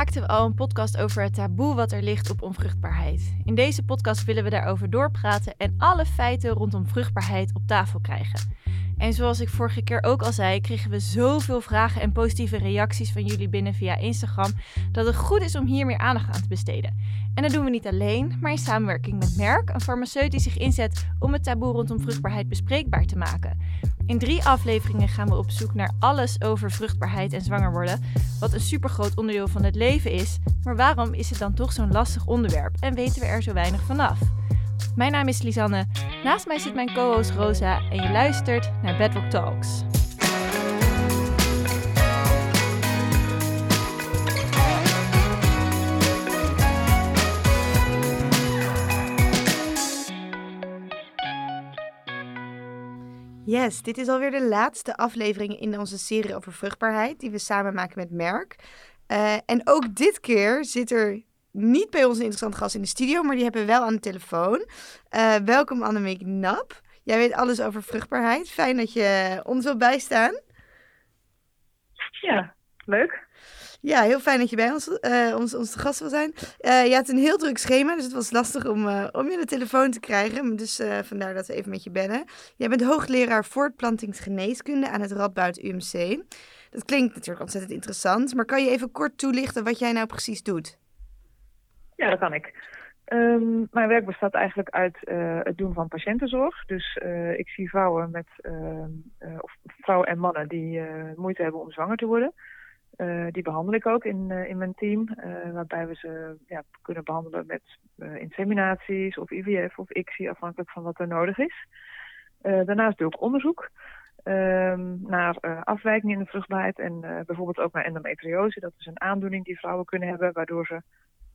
maakten we al een podcast over het taboe wat er ligt op onvruchtbaarheid. In deze podcast willen we daarover doorpraten en alle feiten rondom vruchtbaarheid op tafel krijgen. En zoals ik vorige keer ook al zei, kregen we zoveel vragen en positieve reacties van jullie binnen via Instagram dat het goed is om hier meer aandacht aan te besteden. En dat doen we niet alleen, maar in samenwerking met Merck, een farmaceut die zich inzet om het taboe rondom vruchtbaarheid bespreekbaar te maken. In drie afleveringen gaan we op zoek naar alles over vruchtbaarheid en zwanger worden, wat een supergroot onderdeel van het leven is. Maar waarom is het dan toch zo'n lastig onderwerp en weten we er zo weinig vanaf? Mijn naam is Lisanne, naast mij zit mijn co-host Rosa en je luistert naar Bedrock Talks. Yes, dit is alweer de laatste aflevering in onze serie over vruchtbaarheid die we samen maken met Merk. Uh, en ook dit keer zit er niet bij ons een interessante gast in de studio, maar die hebben we wel aan de telefoon. Uh, welkom Annemiek Nap. Jij weet alles over vruchtbaarheid. Fijn dat je ons wilt bijstaan. Ja, leuk. Ja, heel fijn dat je bij ons, uh, ons, ons te gast wil zijn. Uh, je had een heel druk schema, dus het was lastig om, uh, om je de telefoon te krijgen. Dus vandaar dat we even met je bellen. Jij bent hoogleraar voortplantingsgeneeskunde aan het Radboud UMC. Dat klinkt natuurlijk ontzettend interessant, maar kan je even kort toelichten wat jij nou precies doet? Ja, dat kan ik. Um, mijn werk bestaat eigenlijk uit het doen van patiëntenzorg. Dus ik zie vrouwen, met, ehm, of vrouwen en mannen die moeite hebben om zwanger te worden. Die behandel ik ook in, in mijn team, waarbij we ze ja, kunnen behandelen met inseminaties of IVF of ICSI, afhankelijk van wat er nodig is. daarnaast doe ik onderzoek ehm, naar afwijkingen in de vruchtbaarheid en bijvoorbeeld ook naar endometriose. Dat is een aandoening die vrouwen kunnen hebben, waardoor ze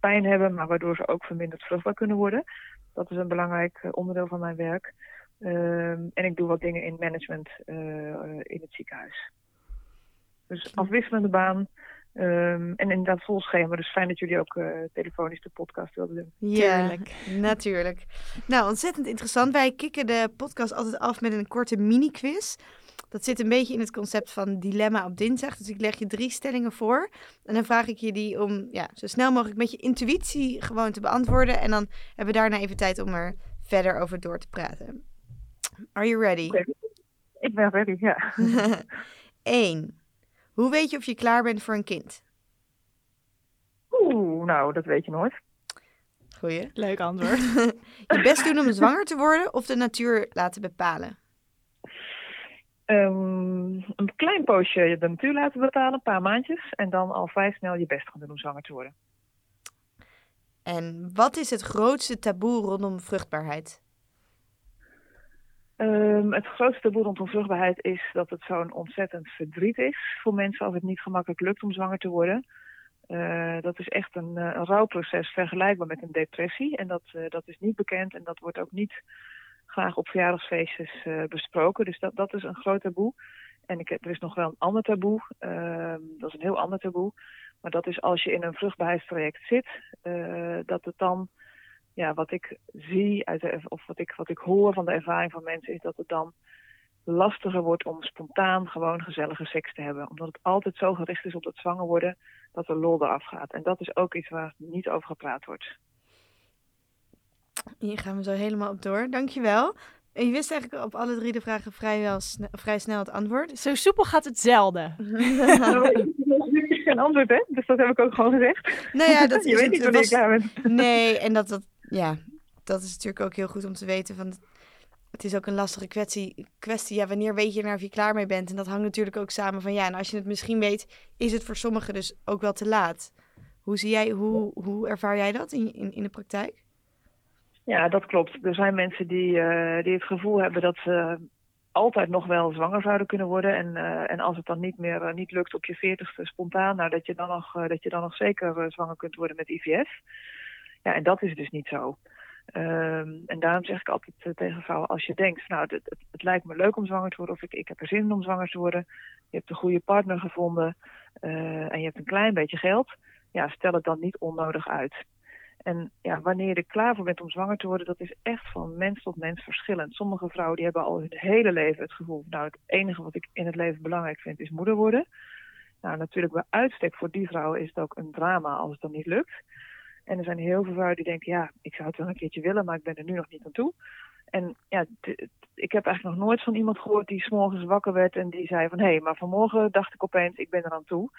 pijn hebben, maar waardoor ze ook verminderd vruchtbaar kunnen worden. Dat is een belangrijk onderdeel van mijn werk. Ehm, en ik doe wat dingen in management in het ziekenhuis. Dus afwisselende baan. Um, en inderdaad vol schema. Dus fijn dat jullie ook uh, telefonisch de podcast wilden doen. Ja, natuurlijk. Nou, ontzettend interessant. Wij kicken de podcast altijd af met een korte mini-quiz. Dat zit een beetje in het concept van dilemma op dinsdag. Dus ik leg je drie stellingen voor. En dan vraag ik je die om ja, zo snel mogelijk met je intuïtie gewoon te beantwoorden. En dan hebben we daarna even tijd om er verder over door te praten. Are you ready? Okay. Ik ben ready, ja. Eén. Hoe weet je of je klaar bent voor een kind? Oeh, nou, dat weet je nooit. Goeie. Leuk antwoord. je best doen om zwanger te worden of de natuur laten bepalen? Um, een klein poosje de natuur laten bepalen, een paar maandjes. En dan al vrij snel je best gaan doen om zwanger te worden. En wat is het grootste taboe rondom vruchtbaarheid? Um, het grootste taboe rondom vruchtbaarheid is dat het zo'n ontzettend verdriet is voor mensen als het niet gemakkelijk lukt om zwanger te worden. Uh, dat is echt een, uh, een rouwproces vergelijkbaar met een depressie. En dat, uh, dat is niet bekend en dat wordt ook niet graag op verjaardagsfeestjes besproken. Dus dat, dat is een groot taboe. En ik, er is nog wel een ander taboe. Ehm, dat is een heel ander taboe. Maar dat is als je in een vruchtbaarheidstraject zit, dat het dan ja, wat ik zie uit de, of wat ik, wat ik hoor van de ervaring van mensen is dat het dan lastiger wordt om spontaan gewoon gezellige seks te hebben. Omdat het altijd zo gericht is op het zwanger worden dat de lol eraf gaat. En dat is ook iets waar niet over gepraat wordt. Hier gaan we zo helemaal op door. Dankjewel. En je wist eigenlijk op alle drie de vragen vrijwel vrij snel het antwoord. Zo soepel gaat het zelden. geen antwoord, hè? Dus dat heb ik ook gewoon gezegd. Nou ja, dat je is weet niet wanneer was... je klaar bent. Nee, en dat, dat, ja, dat is natuurlijk ook heel goed om te weten. Van, het is ook een lastige kwestie, kwestie. Ja, wanneer weet je nou of je klaar mee bent? En dat hangt natuurlijk ook samen van ja, en als je het misschien weet, is het voor sommigen dus ook wel te laat. Hoe zie jij, hoe, hoe ervaar jij dat in, in, in de praktijk? Ja, dat klopt. Er zijn mensen die, uh, die het gevoel hebben dat ze altijd nog wel zwanger zouden kunnen worden. En, uh, en als het dan niet meer uh, niet lukt op je veertigste spontaan, nou, dat, je dan nog, dat je dan nog zeker zwanger kunt worden met IVF. Ja, en dat is dus niet zo. Um, en daarom zeg ik altijd tegen vrouwen, als je denkt, nou, het, het, lijkt me leuk om zwanger te worden, of ik, ik heb er zin in om zwanger te worden, je hebt een goede partner gevonden en je hebt een klein beetje geld, ja, stel het dan niet onnodig uit. En ja, wanneer je er klaar voor bent om zwanger te worden, dat is echt van mens tot mens verschillend. Sommige vrouwen die hebben al hun hele leven het gevoel, nou, het enige wat ik in het leven belangrijk vind is moeder worden. Nou, natuurlijk bij uitstek voor die vrouwen is het ook een drama als het dan niet lukt. En er zijn heel veel vrouwen die denken, ja, ik zou het wel een keertje willen, maar ik ben er nu nog niet aan toe. En ja, ik heb eigenlijk nog nooit van iemand gehoord die s'morgens wakker werd en die zei van, hé, hey, maar vanmorgen dacht ik opeens, ik ben er aan toe.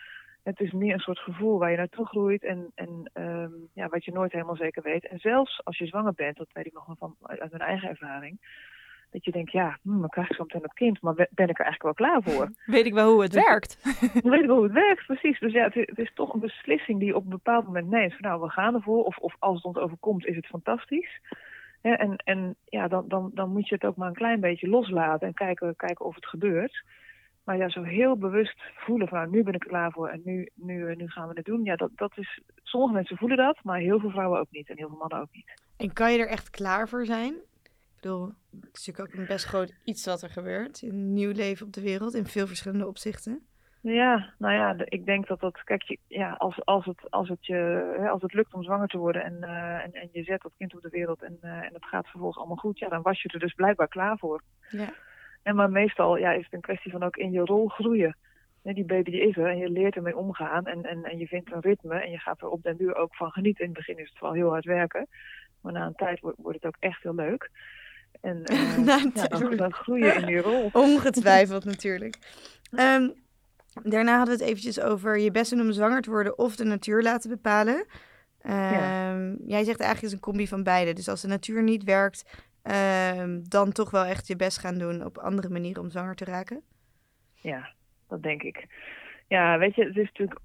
Het is meer een soort gevoel waar je naartoe groeit en, en um, ja, wat je nooit helemaal zeker weet. En zelfs als je zwanger bent, dat weet ik nog van uit mijn eigen ervaring, dat je denkt, ja, hm, dan krijg ik zo meteen dat kind, maar ben ik er eigenlijk wel klaar voor? Weet ik wel hoe het dus, werkt? weet ik wel hoe het werkt, precies. Dus ja, het is, het is, toch een beslissing die je op een bepaald moment neemt. Van, nou, we gaan ervoor, of, of als het ons overkomt, is het fantastisch. en en ja, dan, dan, dan moet je het ook maar een klein beetje loslaten en kijken, kijken of het gebeurt. Maar ja, zo heel bewust voelen van nou, nu ben ik er klaar voor en nu, nu, nu gaan we het doen. Ja, dat, dat is, sommige mensen voelen dat, maar heel veel vrouwen ook niet en heel veel mannen ook niet. En kan je er echt klaar voor zijn? Ik bedoel, het is natuurlijk ook een best groot iets wat er gebeurt. Een nieuw leven op de wereld in veel verschillende opzichten. Ja, nou ja, ik denk dat dat, kijk, je, ja, als, als, het, als, het je, hè, als het lukt om zwanger te worden en, uh, en, en je zet dat kind op de wereld en, uh, en het gaat vervolgens allemaal goed, ja, dan was je er dus blijkbaar klaar voor. Ja. En maar meestal ja, is het een kwestie van ook in je rol groeien. die baby die is er en je leert ermee omgaan en, en, en je vindt een ritme en je gaat er op den duur ook van genieten. In het begin is het wel heel hard werken, maar na een tijd wordt, wordt het ook echt heel leuk. En uh, ja, dan, dan groei je in die rol. Ongetwijfeld natuurlijk. Um, daarna hadden we het eventjes over je best doen om zwanger te worden of de natuur laten bepalen. Um, Jij zegt eigenlijk is een combi van beide. Dus als de natuur niet werkt, um, dan toch wel echt je best gaan doen op andere manieren om zwanger te raken? Ja, dat denk ik. Ja, weet je, het is natuurlijk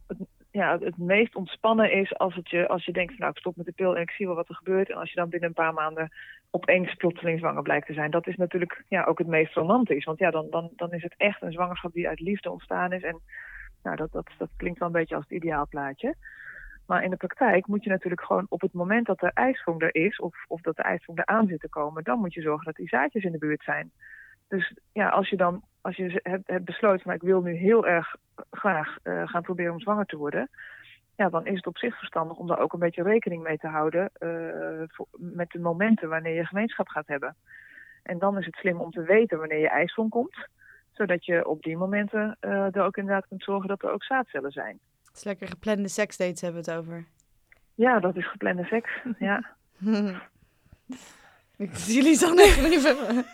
ja, het meest ontspannen is als, het je, als je denkt, nou ik stop met de pil en ik zie wel wat er gebeurt. En als je dan binnen een paar maanden opeens plotseling zwanger blijkt te zijn. Dat is natuurlijk ja, ook het meest romantisch. Want ja, dan, dan, dan is het echt een zwangerschap die uit liefde ontstaan is. En nou, dat, dat, dat klinkt wel een beetje als het ideaalplaatje. Maar in de praktijk moet je natuurlijk gewoon op het moment dat er ijsprong er is, of, of dat de er aan zit te komen, dan moet je zorgen dat die zaadjes in de buurt zijn. Dus ja, als je dan als je hebt, hebt besloten, maar ik wil nu heel erg graag uh, gaan proberen om zwanger te worden, ja, dan is het op zich verstandig om daar ook een beetje rekening mee te houden voor, met de momenten wanneer je gemeenschap gaat hebben. En dan is het slim om te weten wanneer je ijsprong komt, zodat je op die momenten uh, er ook inderdaad kunt zorgen dat er ook zaadcellen zijn. Het is lekker geplande seksdates hebben we het over. Ja, dat is geplande seks, ja. Jullie dan even.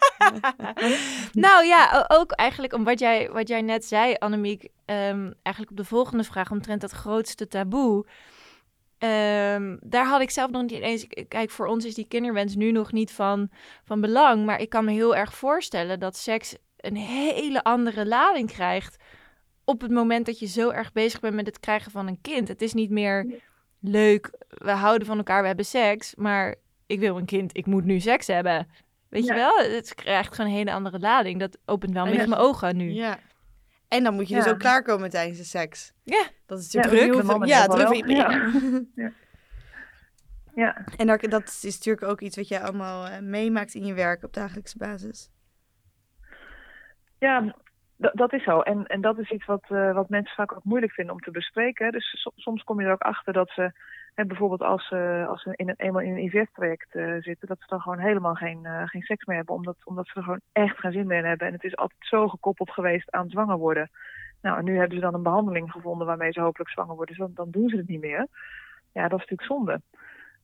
nou ja, ook eigenlijk om wat jij, wat jij net zei, Annemiek. Um, eigenlijk op de volgende vraag omtrent dat grootste taboe. Um, daar had ik zelf nog niet eens. Kijk, voor ons is die kinderwens nu nog niet van, van belang. Maar ik kan me heel erg voorstellen dat seks een hele andere lading krijgt. Op het moment dat je zo erg bezig bent met het krijgen van een kind. Het is niet meer leuk, we houden van elkaar, we hebben seks. Maar ik wil een kind, ik moet nu seks hebben. Weet je wel? Het krijgt gewoon een hele andere lading. Dat opent wel meer mijn ogen nu. Ja. En dan moet je dus ook klaarkomen tijdens de seks. Ja. Dat is natuurlijk ja, druk. Ja, druk Ja. ja. ja. En dat, dat is natuurlijk ook iets wat je allemaal uh, meemaakt in je werk op dagelijkse basis. Ja, dat is zo. En, en dat is iets wat, uh, wat mensen vaak ook moeilijk vinden om te bespreken. Dus soms kom je er ook achter dat ze en bijvoorbeeld als ze, als ze in een, eenmaal in een IVF-traject uh, zitten, dat ze dan gewoon helemaal geen, uh, geen seks meer hebben. Omdat, omdat ze er gewoon echt geen zin meer in hebben. En het is altijd zo gekoppeld geweest aan zwanger worden. Nou, en nu hebben ze dan een behandeling gevonden waarmee ze hopelijk zwanger worden. Dus dan, dan doen ze het niet meer. Ja, dat is natuurlijk zonde.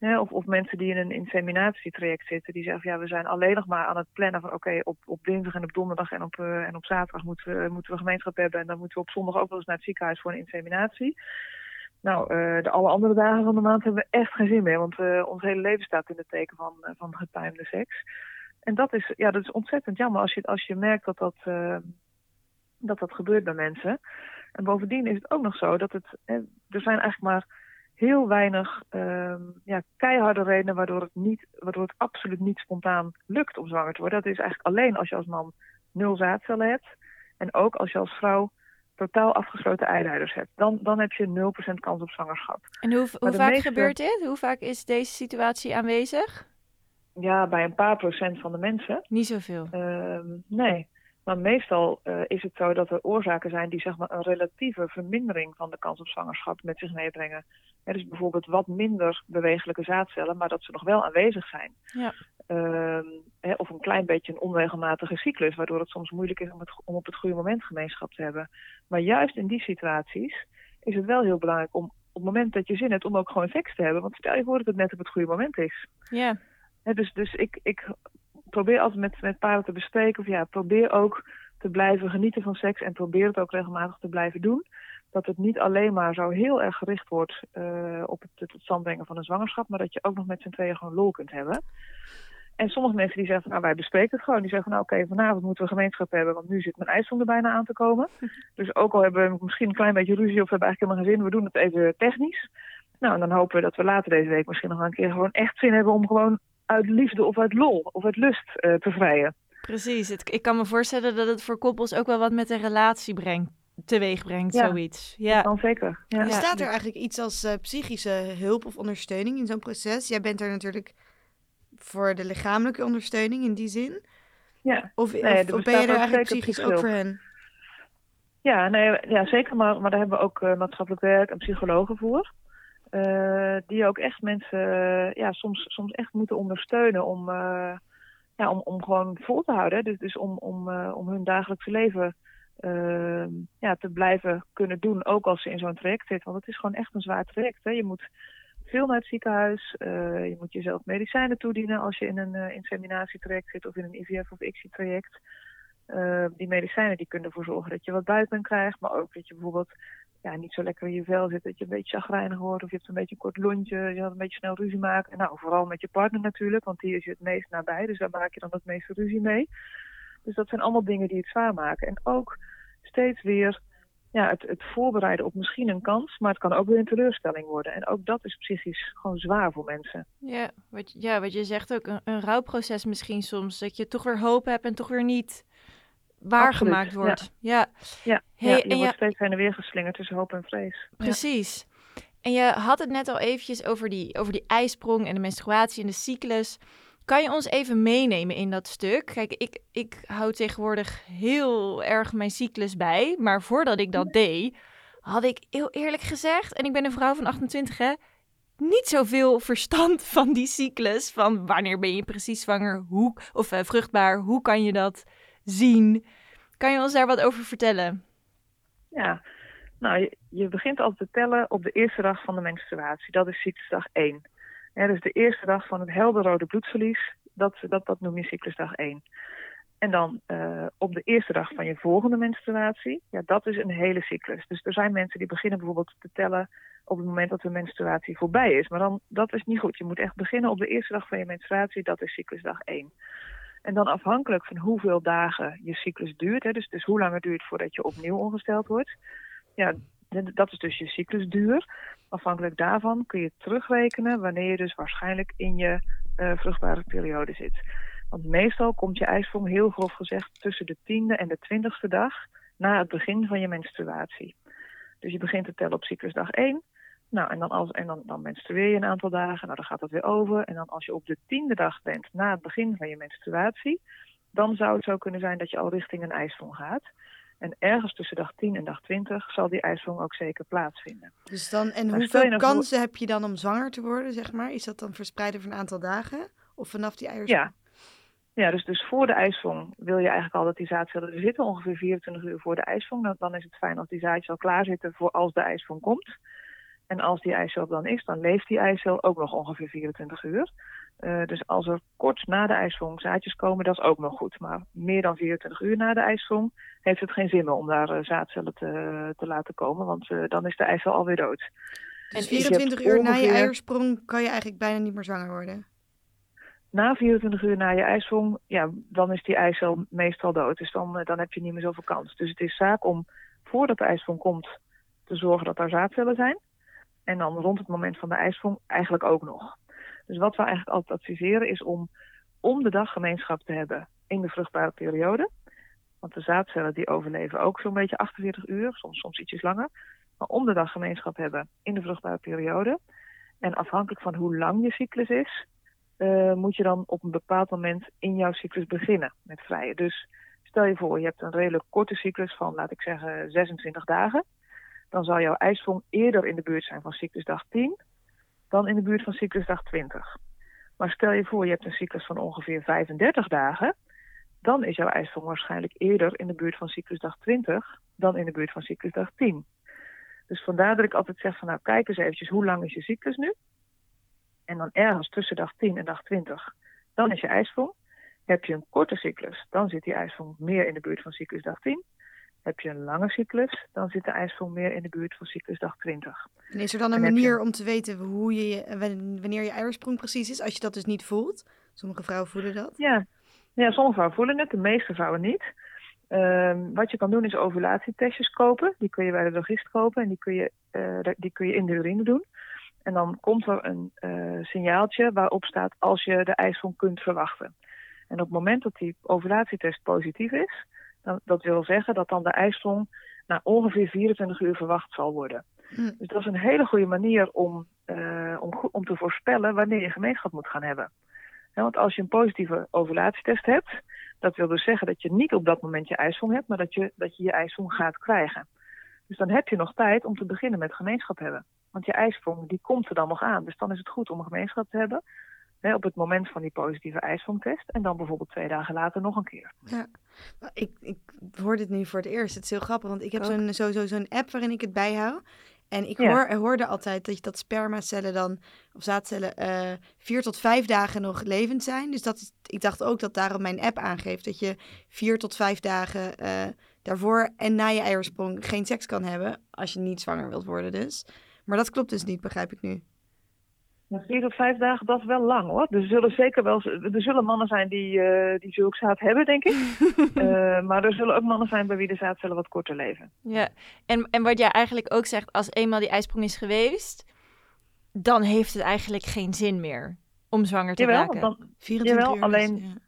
Of, of mensen die in een inseminatietraject zitten, die zeggen: ja, we zijn alleen nog maar aan het plannen van: oké, op, op dinsdag en op donderdag en op, uh, en op zaterdag moeten we, moeten we gemeenschap hebben. En dan moeten we op zondag ook wel eens naar het ziekenhuis voor een inseminatie. Nou, uh, de alle andere dagen van de maand hebben we echt geen zin meer. Want uh, ons hele leven staat in het teken van, van getimede seks. En dat is, ja, dat is ontzettend jammer als je, als je merkt dat dat, dat dat gebeurt bij mensen. En bovendien is het ook nog zo dat het... er zijn eigenlijk maar heel weinig ehm, ja, keiharde redenen waardoor het, niet, waardoor het absoluut niet spontaan lukt om zwanger te worden. Dat is eigenlijk alleen als je als man nul zaadcellen hebt. En ook als je als vrouw totaal afgesloten eileiders hebt. Dan, dan heb je 0% kans op zwangerschap. En hoe, hoe vaak gebeurt dit? Hoe vaak is deze situatie aanwezig? Ja, bij een paar procent van de mensen. Niet zoveel? Uh, nee. Maar meestal uh, is het zo dat er oorzaken zijn die zeg maar, een relatieve vermindering van de kans op zwangerschap met zich meebrengen. Er is bijvoorbeeld wat minder bewegelijke zaadcellen, maar dat ze nog wel aanwezig zijn. Ja. Ehm, hè, of een klein beetje een onregelmatige cyclus, waardoor het soms moeilijk is om, het, om op het goede moment gemeenschap te hebben. Maar juist in die situaties is het wel heel belangrijk om op het moment dat je zin hebt om ook gewoon seks te hebben. Want stel je voor dat het net op het goede moment is. Ja. Dus dus ik, ik probeer altijd met, met paren te bespreken of ja, probeer ook te blijven genieten van seks en probeer het ook regelmatig te blijven doen. Dat het niet alleen maar zo heel erg gericht wordt uh, op het tot stand brengen van een zwangerschap, maar dat je ook nog met z'n tweeën gewoon lol kunt hebben. En sommige mensen die zeggen van, nou wij bespreken het gewoon. Die zeggen van, nou oké, vanavond moeten we gemeenschap hebben, want nu zit mijn ijsvong er bijna aan te komen. Dus ook al hebben we misschien een klein beetje ruzie of we hebben eigenlijk helemaal geen zin, we doen het even technisch. Nou, en dan hopen we dat we later deze week misschien nog een keer gewoon echt zin hebben om gewoon uit liefde of uit lol of uit lust uh, te vrijen. Precies. Het, ik kan me voorstellen dat het voor koppels ook wel wat met een relatie brengt, teweeg brengt, Ja, zoiets. Ja. Dan zeker. Ja. Bestaat er eigenlijk iets als eh, psychische hulp of ondersteuning in zo'n proces? Jij bent er natuurlijk voor de lichamelijke ondersteuning in die zin. ja. Of, Nee, of, of ben je er eigenlijk psychisch psychische ook hulp. voor hen? Ja, nee, ja zeker. Maar, maar daar hebben we ook eh, maatschappelijk werk en psychologen voor. Eh, die ook echt mensen eh, ja, soms, soms echt moeten ondersteunen om, eh, ja, om, om gewoon vol te houden. Dus, dus om, om, om hun dagelijkse leven ja, te blijven kunnen doen, ook als ze in zo'n traject zitten. Want het is gewoon echt een zwaar traject. Hè. Je moet veel naar het ziekenhuis. je moet jezelf medicijnen toedienen als je in een inseminatietraject zit of in een IVF of ICSI-traject. Die medicijnen die kunnen ervoor zorgen dat je wat buikpijn krijgt, maar ook dat je bijvoorbeeld ja, niet zo lekker in je vel zit, dat je een beetje chagrijnig wordt of je hebt een beetje een kort lontje, je gaat een beetje snel ruzie maken. En nou, vooral met je partner natuurlijk, want die is je het meest nabij, dus daar maak je dan het meeste ruzie mee. Dus dat zijn allemaal dingen die het zwaar maken. En ook steeds weer ja, het, het voorbereiden op misschien een kans, maar het kan ook weer een teleurstelling worden. En ook dat is psychisch gewoon zwaar voor mensen. Ja, wat, ja, wat je zegt ook, een, een rouwproces misschien soms. Dat je toch weer hoop hebt en toch weer niet waargemaakt Absoluut, ja. wordt. Ja, Ja, Hey, ja je en wordt steeds heen en weer geslingerd tussen hoop en vrees. Precies. En je had het net al eventjes over die, over die ijsprong en de menstruatie en de cyclus. Kan je ons even meenemen in dat stuk? Kijk, ik, ik hou tegenwoordig heel erg mijn cyclus bij. Maar voordat ik dat deed, had ik heel eerlijk gezegd, en ik ben een vrouw van 28 hè, niet zoveel verstand van die cyclus. Van wanneer ben je precies zwanger, hoe, of eh, vruchtbaar, hoe kan je dat zien? Kan je ons daar wat over vertellen? Ja, nou, je, begint altijd te tellen op de eerste dag van de menstruatie. Dat is cyclusdag 1. Ja, dus de eerste dag van het helderrode bloedverlies, dat, dat, dat noem je cyclusdag 1. En dan eh, op de eerste dag van je volgende menstruatie, ja, dat is een hele cyclus. Dus er zijn mensen die beginnen bijvoorbeeld te tellen op het moment dat de menstruatie voorbij is. Maar dan, dat is niet goed. Je moet echt beginnen op de eerste dag van je menstruatie, dat is cyclusdag 1. En dan afhankelijk van hoeveel dagen je cyclus duurt, hè, dus, dus hoe lang het duurt voordat je opnieuw ongesteld wordt, ja, dat is dus je cyclusduur. Afhankelijk daarvan kun je terugrekenen wanneer je dus waarschijnlijk in je eh, vruchtbare periode zit. Want meestal komt je ijsprong heel grof gezegd tussen de tiende en de twintigste dag na het begin van je menstruatie. Dus je begint te tellen op cyclusdag 1. Nou, en, dan, als, en dan, dan menstrueer je een aantal dagen. Nou, dan gaat dat weer over. En dan als je op de tiende dag bent na het begin van je menstruatie, dan zou het zo kunnen zijn dat je al richting een ijsprong gaat. En ergens tussen dag 10 en dag 20 zal die ijsprong ook zeker plaatsvinden. Dus dan, en je hoeveel nou voor- kansen heb je dan om zwanger te worden, zeg maar? Is dat dan verspreid over een aantal dagen? Of vanaf die eiers? Ja. Ja, dus, dus voor de ijsprong wil je eigenlijk al dat die zaadcellen er zitten, ongeveer 24 uur voor de ijsprong. Dan, dan is het fijn als die zaadjes al klaar zitten voor als de ijsprong komt. En als die eicel dan is, dan leeft die eicel ook nog ongeveer 24 uur. Eh, dus als er kort na de ijsprong zaadjes komen, dat is ook nog goed. Maar meer dan 24 uur na de ijsprong heeft het geen zin meer om daar eh, zaadcellen te, te laten komen, want eh, dan is de eicel alweer dood. Dus hebt 24 uur na je eiersprong kan je eigenlijk bijna niet meer zwanger worden. Na 24 uur na je ijsprong, ja, dan is die eicel meestal dood. Dus dan, dan heb je niet meer zoveel kans. Dus het is zaak om, voordat de ijsprong komt, te zorgen dat er zaadcellen zijn. En dan rond het moment van de ijsprong eigenlijk ook nog. Dus wat we eigenlijk altijd adviseren is om om de dag gemeenschap te hebben in de vruchtbare periode. Want de zaadcellen die overleven ook zo'n beetje 48 uur, soms, soms ietsjes langer. Maar om de dag gemeenschap hebben in de vruchtbare periode. En afhankelijk van hoe lang je cyclus is, eh, moet je dan op een bepaald moment in jouw cyclus beginnen met vrijen. Dus stel je voor, je hebt een redelijk korte cyclus van, laat ik zeggen, 26 dagen. Dan zal jouw ijsprong eerder in de buurt zijn van cyclusdag 10 dan in de buurt van cyclusdag 20. Maar stel je voor, je hebt een cyclus van ongeveer 35 dagen. Dan is jouw ijsprong waarschijnlijk eerder in de buurt van cyclusdag 20 dan in de buurt van cyclusdag 10. Dus vandaar dat ik altijd zeg van nou kijk eens eventjes hoe lang is je cyclus nu. En dan ergens tussen dag 10 en dag 20, dan is je ijsprong. Heb je een korte cyclus, dan zit die ijsprong meer in de buurt van cyclusdag 10. Heb je een lange cyclus, dan zit de ijsprong meer in de buurt van cyclusdag 20. En is er dan een manier om te weten hoe je, wanneer je ijsprong precies is, als je dat dus niet voelt? Sommige vrouwen voelen dat. Ja, ja sommige vrouwen voelen het, de meeste vrouwen niet. Um, wat je kan doen is ovulatietestjes kopen. Die kun je bij de drogist kopen en die kun je, uh, die kun je in de urine doen. En dan komt er een uh, signaaltje waarop staat als je de ijsprong kunt verwachten. En op het moment dat die ovulatietest positief is, dan, dat wil zeggen dat dan de ijsprong na ongeveer 24 uur verwacht zal worden. Hm. Dus dat is een hele goede manier om, uh, om, om te voorspellen wanneer je gemeenschap moet gaan hebben. want als je een positieve ovulatietest hebt, dat wil dus zeggen dat je niet op dat moment je ijsprong hebt, maar dat je dat je, je ijsprong gaat krijgen. Dus dan heb je nog tijd om te beginnen met gemeenschap hebben. Want je ijsprong die komt er dan nog aan. Dus dan is het goed om een gemeenschap te hebben. Hè, op het moment van die positieve ijsprongtest. En dan bijvoorbeeld twee dagen later nog een keer. Ja, ik, ik hoor dit nu voor het eerst. Het is heel grappig, want ik heb zo'n, sowieso zo'n app waarin ik het bijhoud. En ik hoor, hoorde altijd dat, dat spermacellen dan, of zaadcellen, uh, vier tot vijf dagen nog levend zijn. Dus dat ik dacht ook dat daarom mijn app aangeeft dat je vier tot vijf dagen uh, daarvoor en na je eiersprong geen seks kan hebben. Als je niet zwanger wilt worden dus. Maar dat klopt dus niet, begrijp ik nu. Vier tot vijf dagen, dat is wel lang hoor. Er zullen zeker wel er zullen mannen zijn die, uh, die zulk zaad hebben, denk ik. uh, maar er zullen ook mannen zijn bij wie de zaadcellen wat korter leven. Ja, en, en wat jij eigenlijk ook zegt, als eenmaal die ijsprong is geweest, dan heeft het eigenlijk geen zin meer om zwanger te jawel, raken. Dan, 24 jawel, uur alleen ja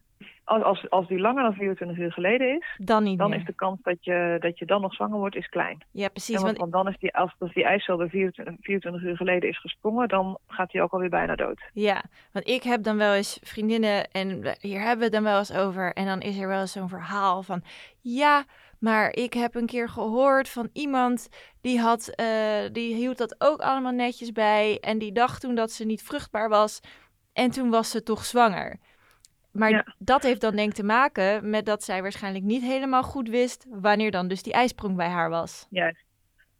als, als die langer dan 24 uur geleden is, dan, niet dan meer. is de kans dat je, dat je dan nog zwanger wordt is klein. Ja, precies. want, want, dan is die, als, als die ijscel er 24, 24 uur geleden is gesprongen, dan gaat hij ook alweer bijna dood. Ja, want ik heb dan wel eens vriendinnen en hier hebben we het dan wel eens over. En dan is er wel eens zo'n verhaal van, ja, maar ik heb een keer gehoord van iemand die, had, uh, die hield dat ook allemaal netjes bij. En die dacht toen dat ze niet vruchtbaar was. En toen was ze toch zwanger. Maar dat heeft dan denk ik te maken met dat zij waarschijnlijk niet helemaal goed wist wanneer dan dus die ijsprong bij haar was. Juist.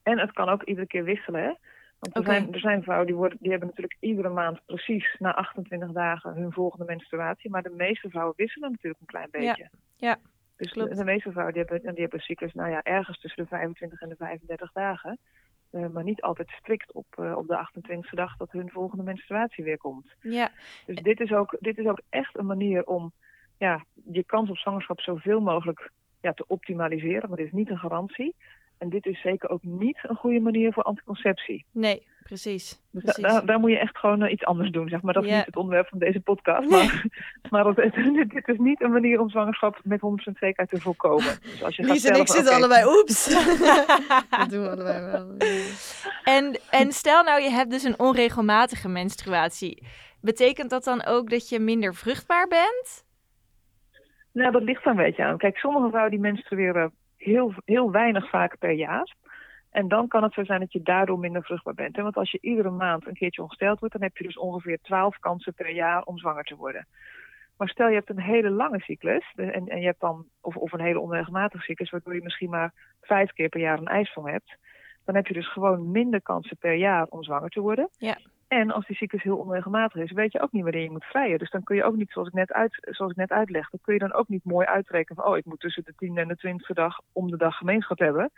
En het kan ook iedere keer wisselen, hè? Want er, zijn, er zijn vrouwen die, worden, die hebben natuurlijk iedere maand precies na 28 dagen hun volgende menstruatie. Maar de meeste vrouwen wisselen natuurlijk een klein beetje. Ja, ja dus klopt. De, de, meeste vrouwen die hebben, die hebben cyclus nou ja, ergens tussen de 25 en de 35 dagen. Uh, maar niet altijd strikt op, uh, op de 28e dag dat hun volgende menstruatie weer komt. Ja. Dus dit is, ook, dit is ook echt een manier om ja, je kans op zwangerschap zoveel mogelijk ja, te optimaliseren. Maar dit is niet een garantie. En dit is zeker ook niet een goede manier voor anticonceptie. Nee, precies. Precies. Da daar, daar, moet je echt gewoon uh, iets anders doen, zeg maar. Dat is ja. niet het onderwerp van deze podcast. Maar, maar dat, dit is niet een manier om zwangerschap met 100% zekerheid te voorkomen. Dus als je Lies gaat en ik zitten okay, allebei, oeps. dat doen we allebei wel. En, en stel nou, je hebt dus een onregelmatige menstruatie. Betekent dat dan ook dat je minder vruchtbaar bent? Nou, dat ligt er een beetje aan. Kijk, sommige vrouwen die menstrueren heel, heel weinig vaak per jaar. En dan kan het zo zijn dat je daardoor minder vruchtbaar bent. Want als je iedere maand een keertje ongesteld wordt, dan heb je dus ongeveer 12 kansen per jaar om zwanger te worden. Maar stel je hebt een hele lange cyclus en, en je hebt dan, of, of een hele onregelmatige cyclus, waardoor je misschien maar vijf keer per jaar een ijsprong hebt. Dan heb je dus gewoon minder kansen per jaar om zwanger te worden. Ja. En als die cyclus heel onregelmatig is, weet je ook niet wanneer je moet vrijen. Dus dan kun je ook niet, zoals ik net, uit, zoals ik net uitleg, dan kun je dan ook niet mooi uitrekenen van, oh, ik moet tussen de 10 en de 20 dag om de dag gemeenschap hebben.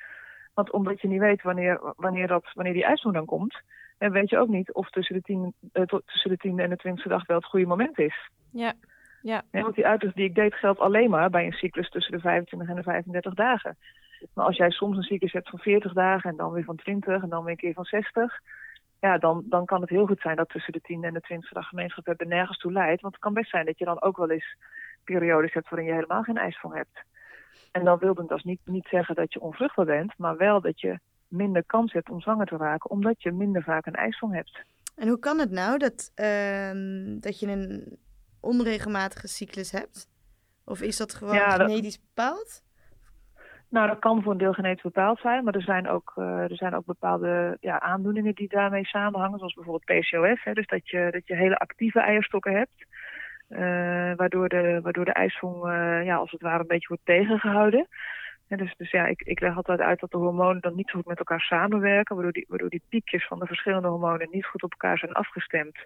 Want omdat je niet weet wanneer, wanneer, dat, wanneer die ijsprong dan komt, en weet je ook niet of tussen de 10, uh, tussen de 10 en de 20 dag wel het goede moment is. Ja. Ja. ja. Want die uitleg die ik deed geldt alleen maar bij een cyclus tussen de 25 en de 35 dagen. Maar als jij soms een cyclus hebt van 40 dagen en dan weer van 20 en dan weer een keer van 60, ja, dan, dan kan het heel goed zijn dat tussen de 10 en de 20 dag gemeenschap hebben nergens toe leidt. Want het kan best zijn dat je dan ook wel eens periodes hebt waarin je helemaal geen ijsprong hebt. En dan wil dat dus niet, niet zeggen dat je onvruchtbaar bent, maar wel dat je minder kans hebt om zwanger te raken, omdat je minder vaak een ijsprong hebt. En hoe kan het nou dat, uh, dat je een onregelmatige cyclus hebt? Of is dat gewoon ja, genetisch dat... bepaald? Nou, dat kan voor een deel genetisch bepaald zijn, maar er zijn ook, uh, er zijn ook bepaalde ja, aandoeningen die daarmee samenhangen, zoals bijvoorbeeld PCOS. Hè, dus dat je, dat je hele actieve eierstokken hebt, waardoor, de, waardoor de ijsvong uh, ja, als het ware een beetje wordt tegengehouden. En dus, dus ja, ik, ik leg altijd uit dat de hormonen dan niet zo goed met elkaar samenwerken, waardoor die, waardoor die piekjes van de verschillende hormonen niet goed op elkaar zijn afgestemd,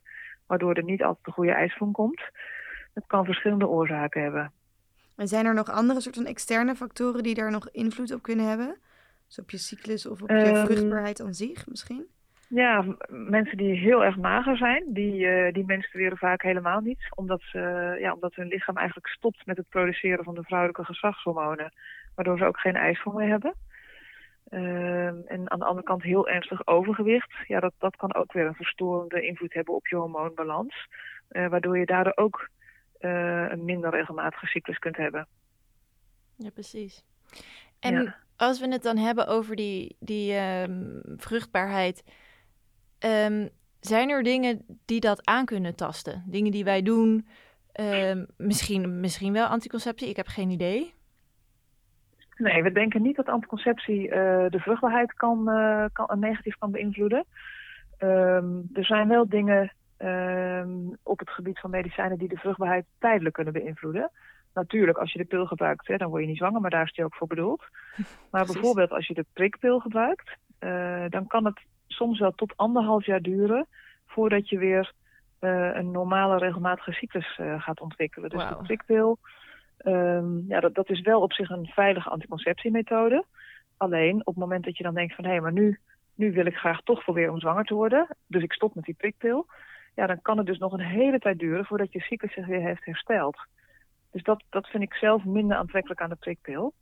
waardoor er niet altijd de goede ijsvong komt. Het kan verschillende oorzaken hebben. En zijn er nog andere soort van externe factoren die daar nog invloed op kunnen hebben? Dus op je cyclus of op je um, vruchtbaarheid aan zich misschien? Ja, mensen die heel erg mager zijn, die, uh, die menstrueren vaak helemaal niet. Omdat, ze, ja, omdat hun lichaam eigenlijk stopt met het produceren van de vrouwelijke geslachtshormonen. Waardoor ze ook geen ijsvong meer hebben. Uh, en aan de andere kant heel ernstig overgewicht. Ja, dat, dat kan ook weer een verstorende invloed hebben op je hormoonbalans. Uh, waardoor je daardoor ook uh, een minder regelmatige cyclus kunt hebben. Ja, precies. En ja. als we het dan hebben over die, die um, vruchtbaarheid, um, zijn er dingen die dat aan kunnen tasten? Dingen die wij doen, um, misschien, misschien wel anticonceptie, ik heb geen idee. Nee, we denken niet dat anticonceptie uh, de vruchtbaarheid kan, uh, kan, negatief kan beïnvloeden. er zijn wel dingen um, op het gebied van medicijnen die de vruchtbaarheid tijdelijk kunnen beïnvloeden. Natuurlijk, als je de pil gebruikt, hè, dan word je niet zwanger, maar daar is die ook voor bedoeld. Maar bijvoorbeeld als je de prikpil gebruikt, uh, dan kan het soms wel tot anderhalf jaar duren voordat je weer uh, een normale regelmatige cyclus uh, gaat ontwikkelen. Dus wow. de prikpil, um, ja, dat, dat is wel op zich een veilige anticonceptiemethode. Alleen op het moment dat je dan denkt van hé, hey, maar nu, nu wil ik graag toch proberen om zwanger te worden, dus ik stop met die prikpil ja, dan kan het dus nog een hele tijd duren voordat je cyclus zich weer heeft hersteld. Dus dat, dat vind ik zelf minder aantrekkelijk aan de prikpil.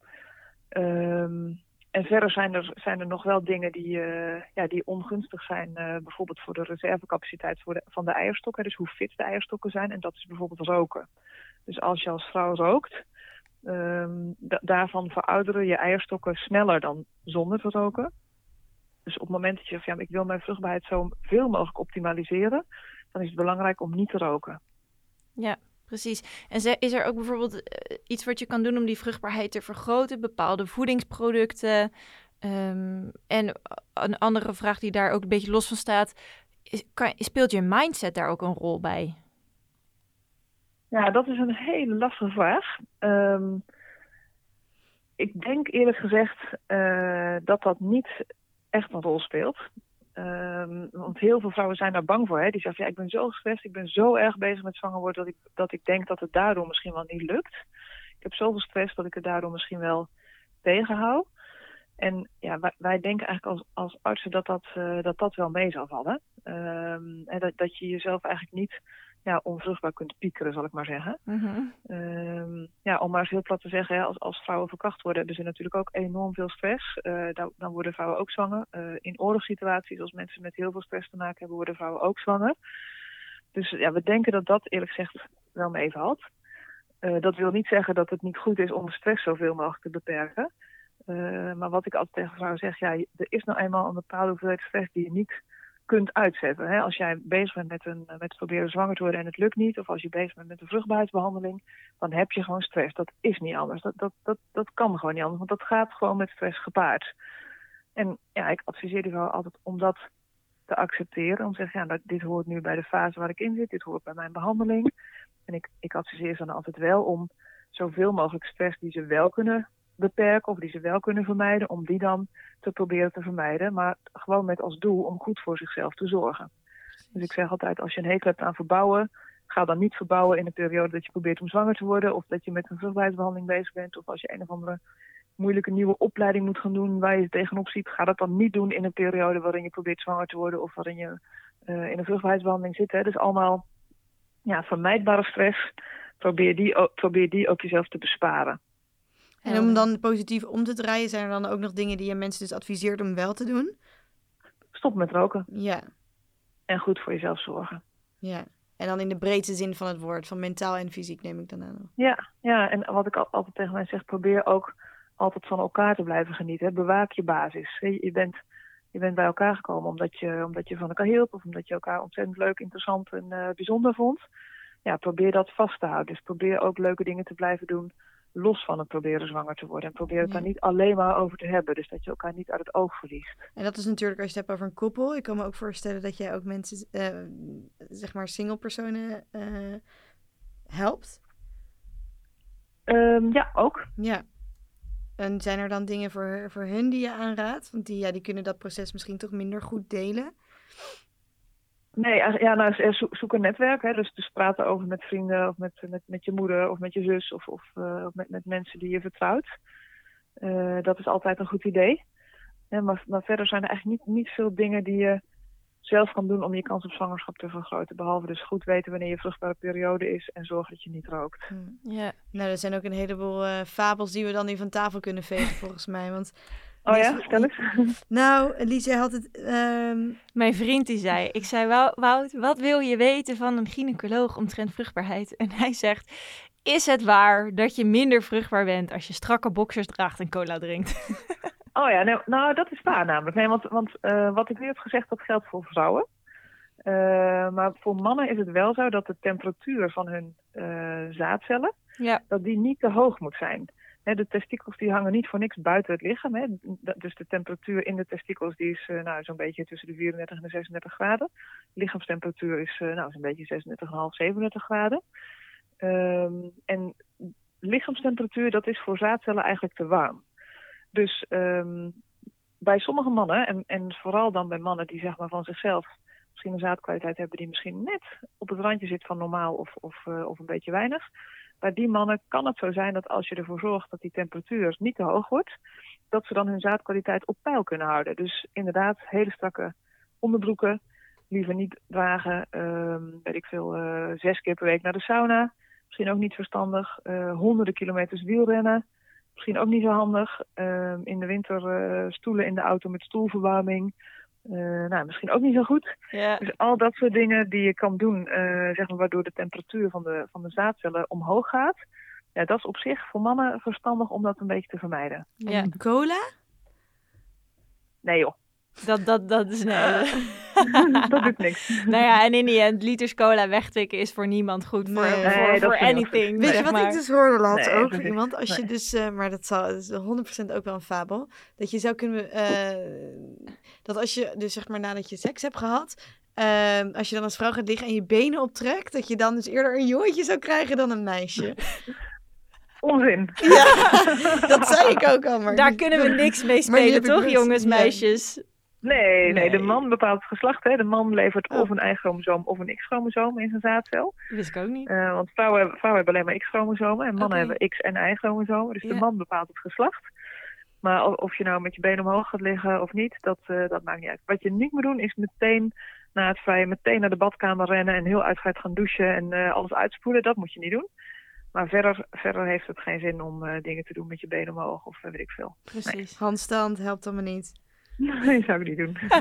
Um, en verder zijn er, zijn er nog wel dingen die, uh, ja, die ongunstig zijn. Uh, bijvoorbeeld voor de reservecapaciteit voor de, van de eierstokken. Dus hoe fit de eierstokken zijn. En dat is bijvoorbeeld roken. Dus als je als vrouw rookt, um, daarvan verouderen je eierstokken sneller dan zonder te roken. Dus op het moment dat je zegt, ja, ik wil mijn vruchtbaarheid zo veel mogelijk optimaliseren, dan is het belangrijk om niet te roken. Ja, precies. En is er ook bijvoorbeeld uh, iets wat je kan doen om die vruchtbaarheid te vergroten? Bepaalde voedingsproducten? Um, en een andere vraag die daar ook een beetje los van staat, speelt je mindset daar ook een rol bij? Ja, dat is een hele lastige vraag. Um, ik denk eerlijk gezegd uh, dat dat niet echt een rol speelt. Um, want heel veel vrouwen zijn daar bang voor. Hè? Die zeggen, ja, ik ben zo gestrest, ik ben zo erg bezig met zwanger worden... dat ik, dat ik denk dat het daardoor misschien wel niet lukt. Ik heb zoveel stress dat ik het daardoor misschien wel tegenhoud. En ja, wij, denken eigenlijk als, als artsen dat dat, uh, dat dat wel mee zal vallen. Um, en dat, dat je jezelf eigenlijk niet ja, onvruchtbaar kunt piekeren, zal ik maar zeggen. Mm-hmm. Um, ja, om maar eens heel plat te zeggen, hè, als, als vrouwen verkracht worden, hebben ze natuurlijk ook enorm veel stress. Uh, dan, dan worden vrouwen ook zwanger. Uh, in oorlogssituaties, als mensen met heel veel stress te maken hebben, worden vrouwen ook zwanger. Dus ja, we denken dat dat eerlijk gezegd wel meevalt. Uh, dat wil niet zeggen dat het niet goed is om de stress zoveel mogelijk te beperken. maar wat ik altijd tegen vrouwen zeg, ja, er is nou eenmaal een bepaalde hoeveelheid stress die je niet kunt uitzetten. Hè? Als jij bezig bent met, een, met proberen zwanger te worden en het lukt niet, of als je bezig bent met een vruchtbaarheidsbehandeling, dan heb je gewoon stress. Dat is niet anders. Dat, dat, dat, dat kan gewoon niet anders, want dat gaat gewoon met stress gepaard. En ja, ik adviseer die vrouw altijd om dat te accepteren. Om te zeggen, ja, dit hoort nu bij de fase waar ik in zit, dit hoort bij mijn behandeling. En ik, ik adviseer ze dan altijd wel om zoveel mogelijk stress die ze wel kunnen beperken of die ze wel kunnen vermijden, om die dan te proberen te vermijden. Maar gewoon met als doel om goed voor zichzelf te zorgen. Dus ik zeg altijd, als je een hekel hebt aan verbouwen, ga dan niet verbouwen in een periode dat je probeert om zwanger te worden, of dat je met een vruchtbaarheidsbehandeling bezig bent, of als je een of andere moeilijke nieuwe opleiding moet gaan doen waar je tegenop ziet, ga dat dan niet doen in een periode waarin je probeert zwanger te worden of waarin je uh, in een vruchtbaarheidsbehandeling zit. Hè. Dus allemaal ja, vermijdbare stress. Probeer die, probeer die ook jezelf te besparen. En om dan positief om te draaien, zijn er dan ook nog dingen die je mensen dus adviseert om wel te doen? Stop met roken. Ja. En goed voor jezelf zorgen. Ja. En dan in de breedste zin van het woord, van mentaal en fysiek neem ik dan aan. Ja, ja. en wat ik altijd tegen mensen zeg, probeer ook altijd van elkaar te blijven genieten. Bewaak je basis. Je bent, je bent bij elkaar gekomen omdat je, omdat je van elkaar hield of omdat je elkaar ontzettend leuk, interessant en uh, bijzonder vond. Ja, probeer dat vast te houden. Dus probeer ook leuke dingen te blijven doen los van het proberen zwanger te worden. En probeer het daar niet alleen maar over te hebben. Dus dat je elkaar niet uit het oog verliest. En dat is natuurlijk als je het hebt over een koppel. Ik kan me ook voorstellen dat jij ook mensen, eh, zeg maar single personen eh, helpt. Ehm, ja, ook. Ja. En zijn er dan dingen voor, voor hun die je aanraadt? Want die, ja, die kunnen dat proces misschien toch minder goed delen. Nee, ja, nou, zo- zoek een netwerk. Hè. Dus, dus praten over met vrienden of met, met, met je moeder of met je zus of, of eh, met, met mensen die je vertrouwt. Eh, dat is altijd een goed idee. Maar, maar verder zijn er eigenlijk niet, niet veel dingen die je zelf kan doen om je kans op zwangerschap te vergroten. Behalve dus goed weten wanneer je vruchtbare periode is en zorgen dat je niet rookt. Hm. Ja. Nou, er zijn ook een heleboel eh, fabels die we dan nu van tafel kunnen vegen, volgens mij. Want, Oh ja, stel eens. nou, Lies, jij had het... ehm, Mijn vriend die zei, ik zei, "Wou- Wout, wat wil je weten van een gynaecoloog omtrent vruchtbaarheid? En hij zegt, is het waar dat je minder vruchtbaar bent als je strakke boxers draagt en cola drinkt? Oh ja, nou, nou dat is waar namelijk. Nee, want want eh, wat ik nu heb gezegd, dat geldt voor vrouwen. Eh, maar voor mannen is het wel zo dat de temperatuur van hun eh, zaadcellen, Ja, dat die niet te hoog moet zijn. De testikels die hangen niet voor niks buiten het lichaam. Dus de temperatuur in de testikels die is eh, nou, zo'n beetje tussen de 34 en de 36 graden. Lichaamstemperatuur is eh, nou, zo'n beetje 36,5, 37 graden. Ehm, en lichaamstemperatuur, dat is voor zaadcellen eigenlijk te warm. Dus ehm, bij sommige mannen, en, en vooral dan bij mannen die zeg maar van zichzelf misschien een zaadkwaliteit hebben die misschien net op het randje zit van normaal of, of, eh, of een beetje weinig. Bij die mannen kan het zo zijn dat als je ervoor zorgt dat die temperatuur niet te hoog wordt, dat ze dan hun zaadkwaliteit op peil kunnen houden. Dus inderdaad, hele strakke onderbroeken, liever niet dragen, ehm, weet ik veel, eh, zes keer per week naar de sauna. Misschien ook niet verstandig. Eh, honderden kilometers wielrennen. Misschien ook niet zo handig. Ehm, in de winter stoelen in de auto met stoelverwarming. Eh, nou, misschien ook niet zo goed. ja. Dus al dat soort dingen die je kan doen, eh, zeg maar, waardoor de temperatuur van de, van de zaadcellen omhoog gaat. Ja, dat is op zich voor mannen verstandig om dat een beetje te vermijden. ja. en cola? Nee joh, Dat, dat, dat is nee. dat doet niks. nou ja, en in die end, liters cola wegtikken is voor niemand goed. Voor, Nee. voor, Nee, anything. Weet je wat maar. ik dus hoorde laatst Nee, ook van precies. iemand? Als je dus, eh, maar dat, zal, dat is 100% ook wel een fabel. Dat je zou kunnen, eh, dat als je dus zeg maar nadat je seks hebt gehad, ehm, als je dan als vrouw gaat liggen en je benen optrekt, dat je dan dus eerder een jongetje zou krijgen dan een meisje. Onzin. ja, dat zei ik ook al. Maar Daar kunnen we niks mee spelen, toch, best- jongens, ja. meisjes? Nee, nee, de man bepaalt het geslacht. Hè. De man levert Oh. of een Y-chromosoom of een X-chromosoom in zijn zaadcel. Wist ik ook niet. Eh, want vrouwen, hebben- vrouwen hebben alleen maar X-chromosomen en mannen hebben X- en Y-chromosomen. Dus Ja. de man bepaalt het geslacht. Maar of, of je nou met je benen omhoog gaat liggen of niet, dat, eh, dat maakt niet uit. Wat je niet moet doen is meteen na het vrije meteen naar de badkamer rennen en heel uitgebreid gaan douchen en eh, alles uitspoelen. Dat moet je niet doen. Maar verder, verder heeft het geen zin om eh, dingen te doen met je benen omhoog of weet ik veel. Precies. handstand helpt allemaal niet. Nee, zou ik niet doen.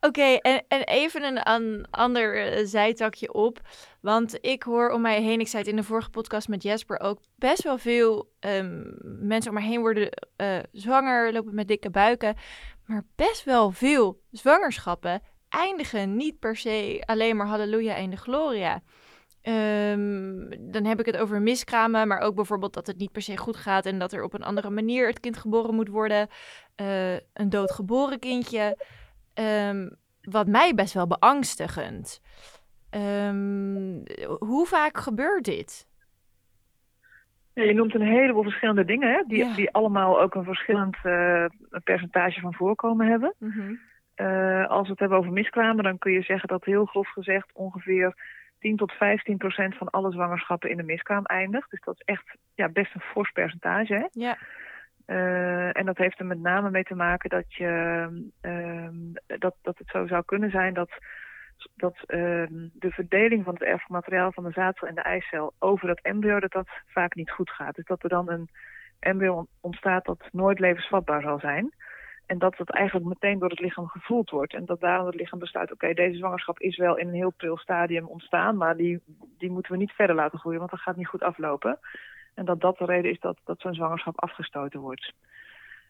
Oké, en, en even een, an- ander eh, zijtakje op. Want ik hoor om mij heen, ik zei het in de vorige podcast met Jesper ook, best wel veel ehm, mensen om mij heen worden eh, zwanger, lopen met dikke buiken. Maar best wel veel zwangerschappen eindigen niet per se alleen maar halleluja en de gloria. Ehm, dan heb ik het over miskramen, maar ook bijvoorbeeld dat het niet per se goed gaat en dat er op een andere manier het kind geboren moet worden. Eh, een doodgeboren kindje. Ehm, wat mij best wel beangstigend. Ehm, hoe vaak gebeurt dit? Ja, je noemt een heleboel verschillende dingen, hè, die, Ja. die allemaal ook een verschillend eh, percentage van voorkomen hebben. Eh, als we het hebben over miskramen, dan kun je zeggen dat heel grof gezegd ongeveer 10 tot 15 procent van alle zwangerschappen in de miskraam eindigt. Dus dat is echt ja, best een fors percentage. Hè? Ja, Eh, en dat heeft er met name mee te maken dat, je, ehm, dat, dat het zo zou kunnen zijn dat, dat ehm, de verdeling van het erfmateriaal van de zaadcel en de eicel over dat embryo, dat dat vaak niet goed gaat. Dus dat er dan een embryo ontstaat dat nooit levensvatbaar zal zijn. En dat dat eigenlijk meteen door het lichaam gevoeld wordt. En dat daarom het lichaam besluit, oké, deze zwangerschap is wel in een heel pril stadium ontstaan, maar die, die moeten we niet verder laten groeien, want dat gaat niet goed aflopen. En dat dat de reden is dat, dat zo'n zwangerschap afgestoten wordt.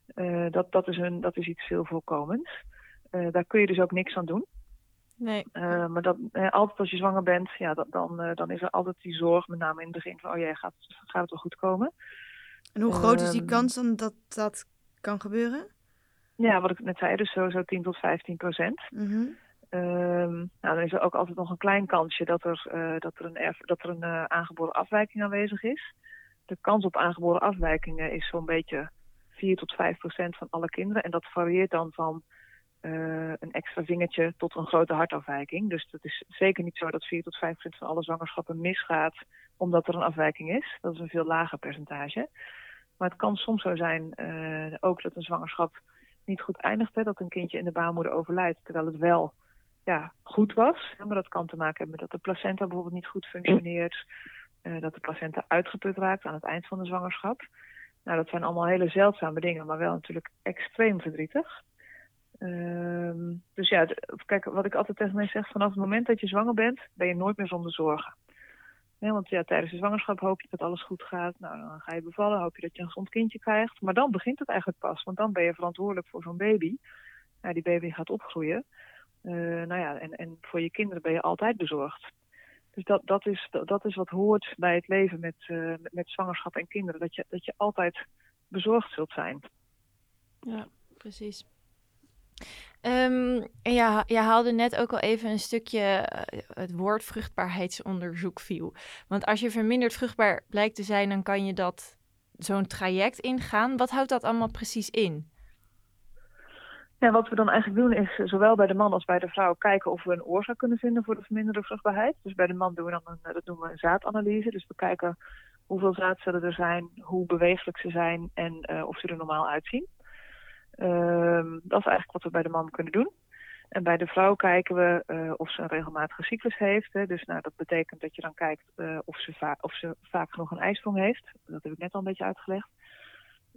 Eh, dat, dat, is een, dat is iets veel voorkomends. Eh, daar kun je dus ook niks aan doen. Nee. Uh, maar dat, altijd als je zwanger bent, ja, dat, dan, dan is er altijd die zorg, met name in het begin van, oh jee, gaat, gaat het wel goed komen? En hoe groot is die Ehm, kans dan dat dat kan gebeuren? Ja, wat ik net zei, dus sowieso 10 tot 15 procent. Mhm. Ehm, nou, dan is er ook altijd nog een klein kansje dat er, eh, dat er een, erf, dat er een eh, aangeboren afwijking aanwezig is. De kans op aangeboren afwijkingen is zo'n beetje 4 tot 5 procent van alle kinderen. En dat varieert dan van eh, een extra vingertje tot een grote hartafwijking. Dus het is zeker niet zo dat 4 tot 5 procent van alle zwangerschappen misgaat omdat er een afwijking is. Dat is een veel lager percentage. Maar het kan soms zo zijn ook dat een zwangerschap niet goed eindigt. Hè, dat een kindje in de baarmoeder overlijdt terwijl het wel ja, goed was. Maar dat kan te maken hebben met dat de placenta bijvoorbeeld niet goed functioneert. eh, dat de placenta uitgeput raakt aan het eind van de zwangerschap. Nou, dat zijn allemaal hele zeldzame dingen, maar wel natuurlijk extreem verdrietig. Ehm, dus ja, kijk, wat ik altijd tegen mensen zeg, vanaf het moment dat je zwanger bent, ben je nooit meer zonder zorgen. Want tijdens de zwangerschap hoop je dat alles goed gaat. Nou, dan ga je bevallen, hoop je dat je een gezond kindje krijgt. Maar dan begint het eigenlijk pas, want dan ben je verantwoordelijk voor zo'n baby. Ja, die baby gaat opgroeien. Eh, nou ja, en, en voor je kinderen ben je altijd bezorgd. Dus dat, dat, is, dat, dat is wat hoort bij het leven met, eh, met zwangerschap en kinderen. Dat je, dat je altijd bezorgd zult zijn. Ja, precies. En ja, je haalde net ook al even een stukje eh, het woord vruchtbaarheidsonderzoek viel. Want als je verminderd vruchtbaar blijkt te zijn, dan kan je dat zo'n traject ingaan. Wat houdt dat allemaal precies in? Ja, wat we dan eigenlijk doen is eh, zowel bij de man als bij de vrouw kijken of we een oorzaak kunnen vinden voor de verminderde vruchtbaarheid. Dus bij de man doen we dan een, eh, dat noemen we een zaadanalyse. Dus we kijken hoeveel zaadcellen er zijn, hoe beweeglijk ze zijn en of ze er normaal uitzien. Ehm, dat is eigenlijk wat we bij de man kunnen doen. En bij de vrouw kijken we eh, of ze een regelmatige cyclus heeft. Hè. Dus nou, dat betekent dat je dan kijkt eh, of, ze of ze vaak genoeg een ijsprong heeft. Dat heb ik net al een beetje uitgelegd.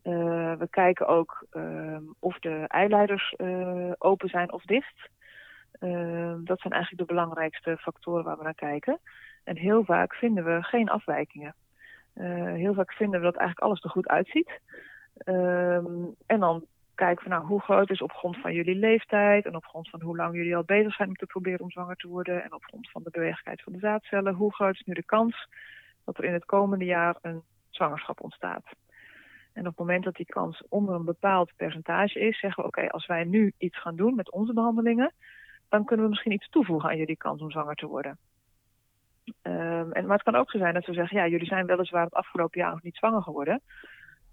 Eh, we kijken ook ehm, of de eileiders open zijn of dicht. Ehm, dat zijn eigenlijk de belangrijkste factoren waar we naar kijken. En heel vaak vinden we geen afwijkingen. Heel vaak vinden we dat eigenlijk alles er goed uitziet. En dan kijken we nou hoe groot is op grond van jullie leeftijd en op grond van hoe lang jullie al bezig zijn om te proberen om zwanger te worden en op grond van de beweeglijkheid van de zaadcellen, hoe groot is nu de kans dat er in het komende jaar een zwangerschap ontstaat. En op het moment dat die kans onder een bepaald percentage is, zeggen we oké, als wij nu iets gaan doen met onze behandelingen, dan kunnen we misschien iets toevoegen aan jullie kans om zwanger te worden. Ehm, en, maar het kan ook zo zijn dat we zeggen, ja, jullie zijn weliswaar het afgelopen jaar nog niet zwanger geworden.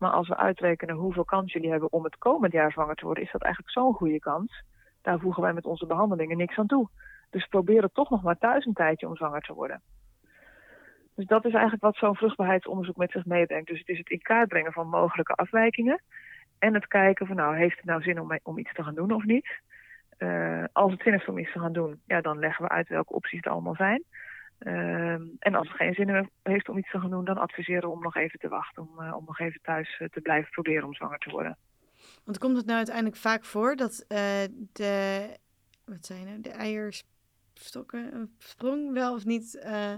Maar als we uitrekenen hoeveel kans jullie hebben om het komend jaar zwanger te worden, is dat eigenlijk zo'n goede kans. Daar voegen wij met onze behandelingen niks aan toe. Dus probeer het toch nog maar thuis een tijdje om zwanger te worden. Dus dat is eigenlijk wat zo'n vruchtbaarheidsonderzoek met zich meebrengt. Dus het is het in kaart brengen van mogelijke afwijkingen. En het kijken van nou, heeft het nou zin om, iets te gaan doen of niet? Uh, als het zin heeft om iets te gaan doen, ja, dan leggen we uit welke opties er allemaal zijn. Uh, en als het geen zin heeft om iets te gaan doen, dan adviseren we om nog even te wachten. Om, uh, om nog even thuis uh, te blijven proberen om zwanger te worden. Want komt het nou uiteindelijk vaak voor dat uh, de, wat zijn nou, de eierstokken, sprong wel of niet? uh,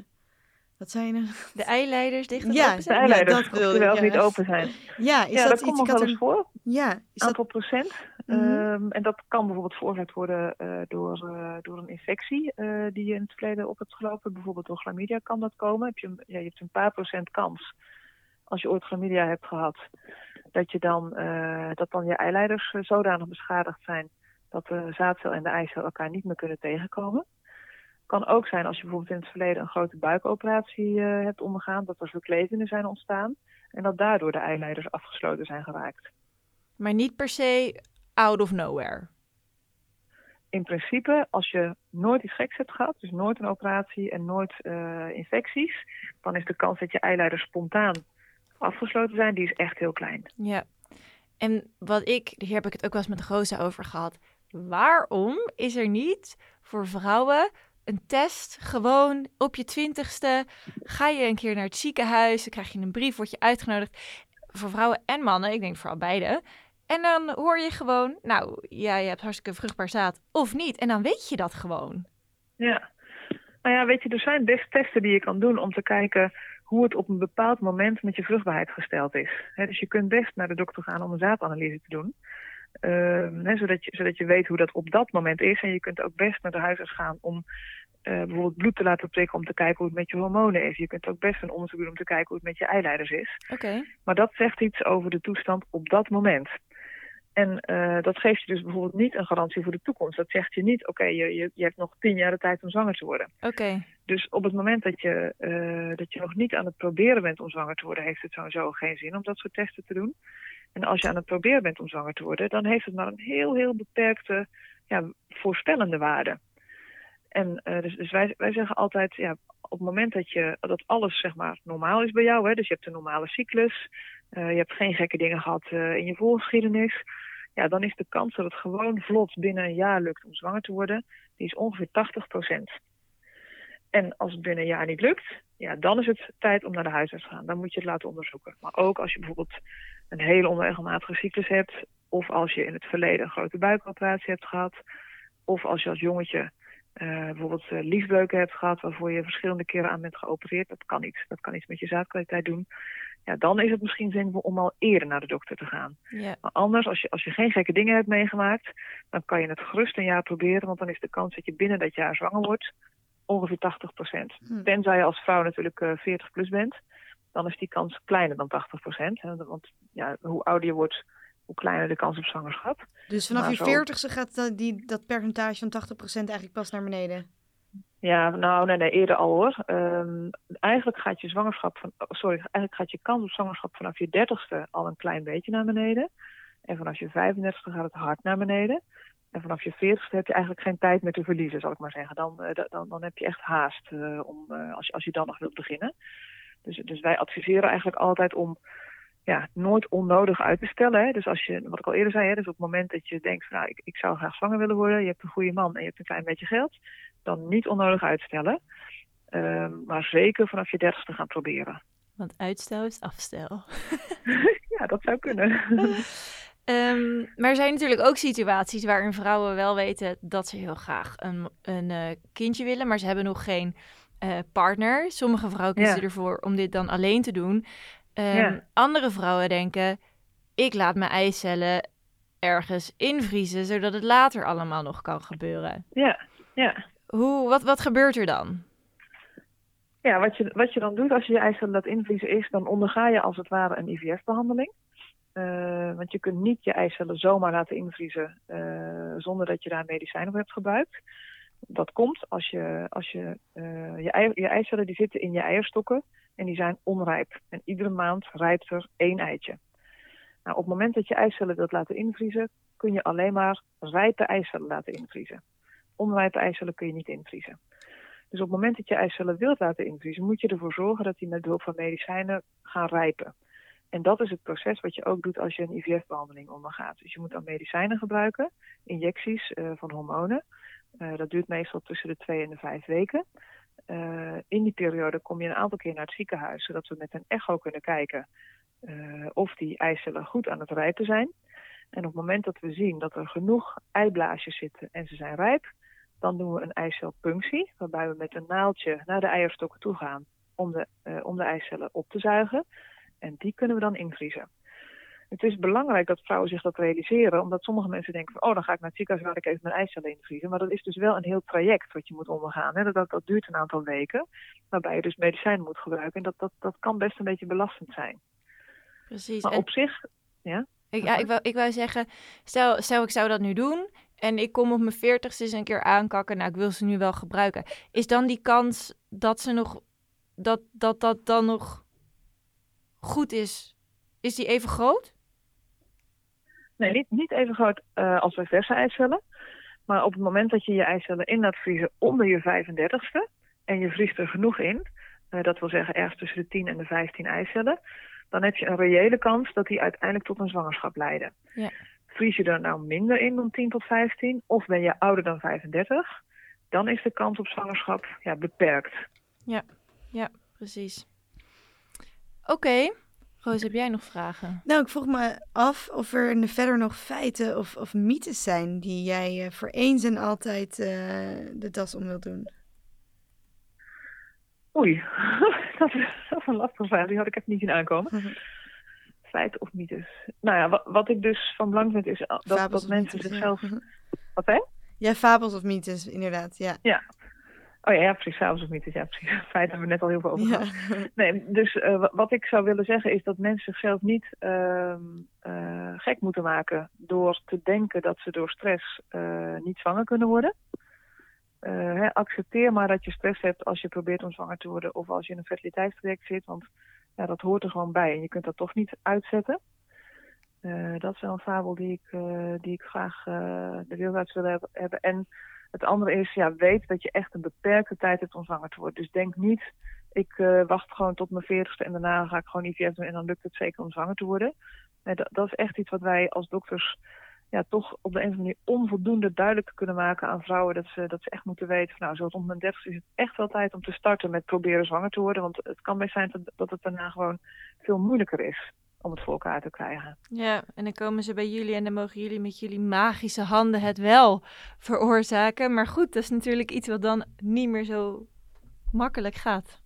wat zijn er? De eileiders dicht ja, open zijn? De eileiders, ja, dat wil wel ja. niet open zijn. Ja, is ja dat, komt nog wel eens voor. Ja, is aantal dat... procent. Mm -hmm. um, en dat kan bijvoorbeeld veroorzaakt worden uh, door, uh, door een infectie uh, die je in het verleden op hebt gelopen. Bijvoorbeeld door chlamydia kan dat komen. Heb je, ja, je hebt een paar procent kans, als je ooit chlamydia hebt gehad, dat, je dan, dat dan je eileiders zodanig beschadigd zijn dat de zaadcel en de eicel elkaar niet meer kunnen tegenkomen. Kan ook zijn als je bijvoorbeeld in het verleden een grote buikoperatie hebt ondergaan, dat er verklevingen zijn ontstaan en dat daardoor de eileiders afgesloten zijn geraakt. Maar niet per se out of nowhere. In principe, als je nooit iets geks hebt gehad, dus nooit een operatie en nooit uh, infecties, dan is de kans dat je eileiders spontaan afgesloten zijn, die is echt heel klein. Ja, en wat ik, hier heb ik het ook wel eens met Rosa over gehad. Waarom is er niet voor vrouwen een test, gewoon op je twintigste, ga je een keer naar het ziekenhuis, dan krijg je een brief, word je uitgenodigd. Voor vrouwen en mannen, ik denk vooral beide. En dan hoor je gewoon, nou, ja, je hebt hartstikke vruchtbaar zaad of niet. En dan weet je dat gewoon. Ja, nou ja, weet je, er zijn best testen die je kan doen om te kijken hoe het op een bepaald moment met je vruchtbaarheid gesteld is. He, dus je kunt best naar de dokter gaan om een zaadanalyse te doen. Ehm, zodat, je, zodat je weet hoe dat op dat moment is. En je kunt ook best naar de huisarts gaan om uh, bijvoorbeeld bloed te laten prikken om te kijken hoe het met je hormonen is. Je kunt ook best een onderzoek doen om te kijken hoe het met je eileiders is. Oké. Maar dat zegt iets over de toestand op dat moment. En uh, dat geeft je dus bijvoorbeeld niet een garantie voor de toekomst. Dat zegt je niet, oké, je, je, je, hebt nog tien jaar de tijd om zwanger te worden. Oké. Dus op het moment dat je, uh, dat je nog niet aan het proberen bent om zwanger te worden, heeft het sowieso geen zin om dat soort testen te doen. En als je aan het proberen bent om zwanger te worden, dan heeft het maar een heel, heel beperkte ja, voorspellende waarde. En uh, dus, dus wij, wij zeggen altijd, ja, op het moment dat, je, dat alles zeg maar normaal is bij jou, hè, dus je hebt een normale cyclus, je hebt geen gekke dingen gehad in je voorgeschiedenis, ja, dan is de kans dat het gewoon vlot binnen een jaar lukt om zwanger te worden, die is ongeveer 80% En als het binnen een jaar niet lukt, ja, dan is het tijd om naar de huisarts te gaan. Dan moet je het laten onderzoeken. Maar ook als je bijvoorbeeld een hele onregelmatige cyclus hebt, of als je in het verleden een grote buikoperatie hebt gehad, of als je als jongetje uh, bijvoorbeeld uh, hebt gehad waarvoor je verschillende keren aan bent geopereerd, dat kan iets. Dat kan iets met je zaadkwaliteit doen. Ja, dan is het misschien zinvol om al eerder naar de dokter te gaan. Ja. Maar anders, als je, als je geen gekke dingen hebt meegemaakt, dan kan je het gerust een jaar proberen, want dan is de kans dat je binnen dat jaar zwanger wordt ongeveer 80 procent. Hm. Tenzij je als vrouw natuurlijk uh, 40 plus bent, dan is die kans kleiner dan 80 procent. Want ja, hoe ouder je wordt, hoe kleiner de kans op zwangerschap. Dus vanaf Maar je zo- veertigste gaat dat, die, dat percentage van 80% eigenlijk pas naar beneden. Ja, nou, nee, nee, eerder al hoor. Ehm, eigenlijk gaat je zwangerschap van, sorry, eigenlijk gaat je kans op zwangerschap vanaf je dertigste al een klein beetje naar beneden. En vanaf je 35ste gaat het hard naar beneden. En vanaf je 40ste heb je eigenlijk geen tijd meer te verliezen, zal ik maar zeggen. Dan, eh, da- dan, dan heb je echt haast eh, om, eh, als, je, als je dan nog wilt beginnen. Dus, dus wij adviseren eigenlijk altijd om ja, nooit onnodig uit te stellen. Hè. Dus als je, wat ik al eerder zei, hè, dus op het moment dat je denkt, nou, ik, ik zou graag zwanger willen worden, je hebt een goede man en je hebt een klein beetje geld, dan niet onnodig uitstellen. Ehm, maar zeker vanaf je dertigste gaan proberen. Want uitstel is afstel. ja, dat zou kunnen. Ehm, maar er zijn natuurlijk ook situaties waarin vrouwen wel weten dat ze heel graag een, een eh, kindje willen, maar ze hebben nog geen eh, partner. Sommige vrouwen kiezen Ja. ervoor om dit dan alleen te doen. Ehm, Ja. Andere vrouwen denken, ik laat mijn eicellen ergens invriezen, zodat het later allemaal nog kan gebeuren. ja, ja. Hoe, wat, wat gebeurt er dan? Ja, wat je, wat je dan doet als je je eicellen laat invriezen is, dan onderga je als het ware een IVF-behandeling. Eh, want je kunt niet je eicellen zomaar laten invriezen eh, zonder dat je daar medicijnen voor hebt gebruikt. Dat komt als je, als je, eh, je, je eicellen die zitten in je eierstokken en die zijn onrijp. En iedere maand rijpt er één eitje. Nou, op het moment dat je eicellen wilt laten invriezen, kun je alleen maar rijpe eicellen laten invriezen. Onrijpe eicellen kun je niet invriezen. Dus op het moment dat je eicellen wilt laten invriezen, moet je ervoor zorgen dat die met behulp van medicijnen gaan rijpen. En dat is het proces wat je ook doet als je een IVF-behandeling ondergaat. Dus je moet dan medicijnen gebruiken, injecties eh, van hormonen. Eh, dat duurt meestal tussen de twee en de vijf weken. Eh, in die periode kom je een aantal keer naar het ziekenhuis, zodat we met een echo kunnen kijken of die eicellen goed aan het rijpen zijn. En op het moment dat we zien dat er genoeg eiblaasjes zitten en ze zijn rijp, dan doen we een eicelpunctie, waarbij we met een naaldje naar de eierstokken toe gaan om de, eh, om de eicellen op te zuigen. En die kunnen we dan invriezen. Het is belangrijk dat vrouwen zich dat realiseren, omdat sommige mensen denken van, oh, dan ga ik naar het ziekenhuis, laat ik even mijn eicellen invriezen. Maar dat is dus wel een heel traject wat je moet ondergaan. Hè? Dat, dat, dat duurt een aantal weken, waarbij je dus medicijnen moet gebruiken. En dat, dat, dat kan best een beetje belastend zijn. Precies. Maar En op zich, ik, ja, ik, wou, ik wou zeggen, stel, stel ik zou dat nu doen en ik kom op mijn veertigste eens een keer aankakken. Nou, ik wil ze nu wel gebruiken. Is dan die kans dat ze nog, dat dat, dat dan nog goed is, is die even groot? Nee, niet, niet even groot eh, als bij verse eicellen. Maar op het moment dat je je eicellen in laat vriezen onder je 35ste en je vriest er genoeg in, eh, dat wil zeggen ergens tussen de 10 en de 15 eicellen, dan heb je een reële kans dat die uiteindelijk tot een zwangerschap leiden. Ja. Vries je er nou minder in dan 10 tot 15 of ben je ouder dan 35, dan is de kans op zwangerschap ja, beperkt. Precies. Oké. Roos, heb jij nog vragen? Nou, ik vroeg me af of er in de verder nog feiten of, of mythes zijn die jij eh, voor eens en altijd eh, de das om wilt doen. Oei, dat is, dat is een lastige vraag. Die had ik echt niet zien aankomen. Feit of mythes? Nou ja, wat, wat ik dus van belang vind is dat, Fabels dat mensen mythes, zichzelf... Ja. Wat hè? ja, fabels of mythes, inderdaad. Ja. Oh ja, ja precies. Fabels of mythes. Ja, precies. Feit hebben we net al heel veel over Ja. gehad. Nee, dus eh, wa- wat ik zou willen zeggen is dat mensen zichzelf niet ehm, eh, gek moeten maken door te denken dat ze door stress eh, niet zwanger kunnen worden. Hè, accepteer maar dat je stress hebt als je probeert om zwanger te worden of als je in een fertiliteitstraject zit, want ja, dat hoort er gewoon bij en je kunt dat toch niet uitzetten. Eh, dat is wel een fabel die ik, eh, die ik graag eh, de wereld uit wil heb- hebben. En het andere is, ja, weet dat je echt een beperkte tijd hebt om zwanger te worden. Dus denk niet, ik wacht gewoon tot mijn veertigste en daarna ga ik gewoon IVF doen en dan lukt het zeker om zwanger te worden. Dat, dat is echt iets wat wij als dokters ja, toch op de een of andere manier onvoldoende duidelijk kunnen maken aan vrouwen. Dat ze, dat ze echt moeten weten, van, nou, zo rond mijn dertigste is het echt wel tijd om te starten met proberen zwanger te worden. Want het kan best zijn dat, dat het daarna gewoon veel moeilijker is om het voor elkaar te krijgen. Ja, en dan komen ze bij jullie en dan mogen jullie met jullie magische handen het wel veroorzaken. Maar goed, dat is natuurlijk iets wat dan niet meer zo makkelijk gaat.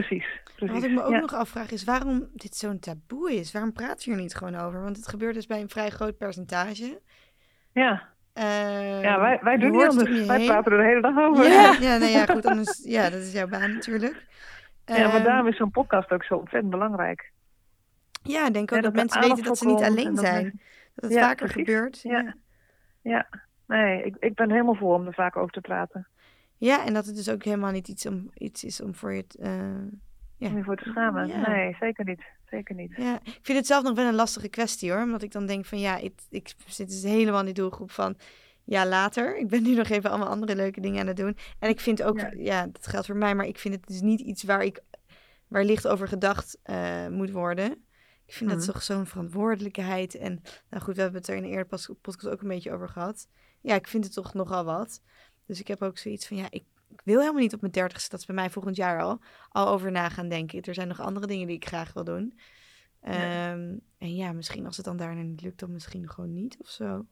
Precies. precies. Wat ik me ook ja. nog afvraag is waarom dit zo'n taboe is. Waarom praat je er niet gewoon over? Want het gebeurt dus bij een vrij groot percentage. Ja, Eh, ja wij, wij doen niet anders. Wij heen. praten er de hele dag over. Ja, ja, nee, ja, goed. Anders, ja, dat is jouw baan natuurlijk. Ja, maar Ehm, daarom is zo'n podcast ook zo ontzettend belangrijk. Ja, ik denk ook Ja, dat, dat mensen weten dat ze niet alleen dat zijn. Dat het Ja, vaker precies. gebeurt. Ja. Ja. Ja, nee, ik, ik ben helemaal voor om er vaak over te praten. Ja, en dat het dus ook helemaal niet iets, om, iets is om voor je... te, eh, Ja. Om je voor te schamen. Ja. Nee, zeker niet. Zeker niet. Ja, ik vind het zelf nog wel een lastige kwestie hoor. Omdat ik dan denk van ja, ik, ik zit dus helemaal in die doelgroep van ja, later. Ik ben nu nog even allemaal andere leuke dingen aan het doen. En ik vind ook, ja, Ja. dat geldt voor mij, maar ik vind het dus niet iets waar ik waar licht over gedacht eh, moet worden. Ik vind dat Mhm. toch zo'n verantwoordelijkheid. En nou goed, we hebben het er in de eerdere pas- podcast ook een beetje over gehad. Ja, ik vind het toch nogal wat. Dus ik heb ook zoiets van ja, ik, ik wil helemaal niet op mijn dertigste, dat is bij mij volgend jaar al, al over na gaan denken. Er zijn nog andere dingen die ik graag wil doen. Ehm, En ja, misschien als het dan daarna niet lukt, dan misschien gewoon niet of zo.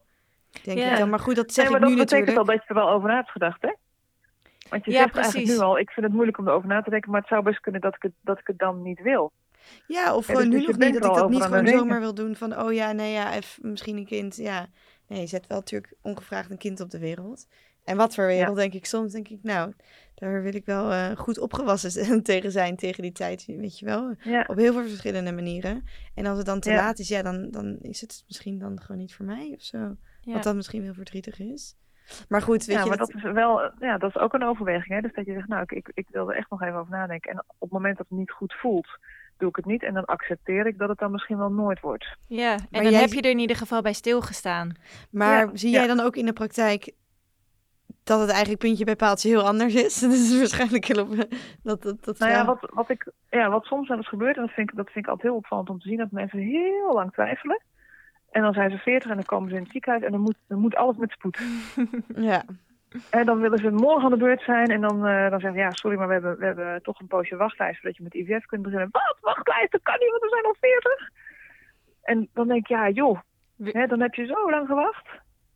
Denk Ja. ik dan. Maar goed, dat zeg nee, maar ik dat nu betekent natuurlijk. al dat je er wel over na hebt gedacht, hè? Want je Ja, zegt eigenlijk nu al, ik vind het moeilijk om erover na te denken, maar het zou best kunnen dat ik het, dat ik het dan niet wil. Ja, of Ja, gewoon dus- nu dus nog niet, dat ik dat niet gewoon zomaar wil doen van, oh ja, nee, ja, even, misschien een kind, ja. Nee, je zet wel natuurlijk ongevraagd een kind op de wereld. En wat voor wereld, denk ik soms, denk ik, nou, daar wil ik wel eh, goed opgewassen tegen zijn tegen die tijd, weet je wel. Ja, Op heel veel verschillende manieren. En als het dan te Ja. laat is, ja, dan, dan is het misschien dan gewoon niet voor mij of zo. Ja. Wat dan misschien heel verdrietig is. Maar goed, weet ja je, maar dat- dat is wel, ja, dat is ook een overweging, hè? Dus dat je zegt, nou, ik, ik, ik wil er echt nog even over nadenken. En op het moment dat het niet goed voelt, doe ik het niet. En dan accepteer ik dat het dan misschien wel nooit wordt. Ja, en Maar dan jij- heb je er in ieder geval bij stilgestaan. Maar Ja, zie ja. jij dan ook in de praktijk dat het eigenlijk puntje bij paaltje heel anders is? Dat is waarschijnlijk heel op dat dat dat Nou ja, wat, wat, ik, ja, wat soms wel eens gebeurt, en dat vind, ik, dat vind ik altijd heel opvallend om te zien, dat mensen heel lang twijfelen. En dan zijn ze veertig en dan komen ze in het ziekenhuis en dan moet, dan moet alles met spoed. ja. En dan willen ze morgen aan de beurt zijn en dan, eh, dan zeggen ze, ja, sorry, maar we hebben, we hebben toch een poosje wachtlijst voordat je met IVF kunt beginnen. Wat? Wachtlijst? Dat kan niet, want we zijn al veertig. En dan denk ik, ja, joh, hè, dan heb je zo lang gewacht.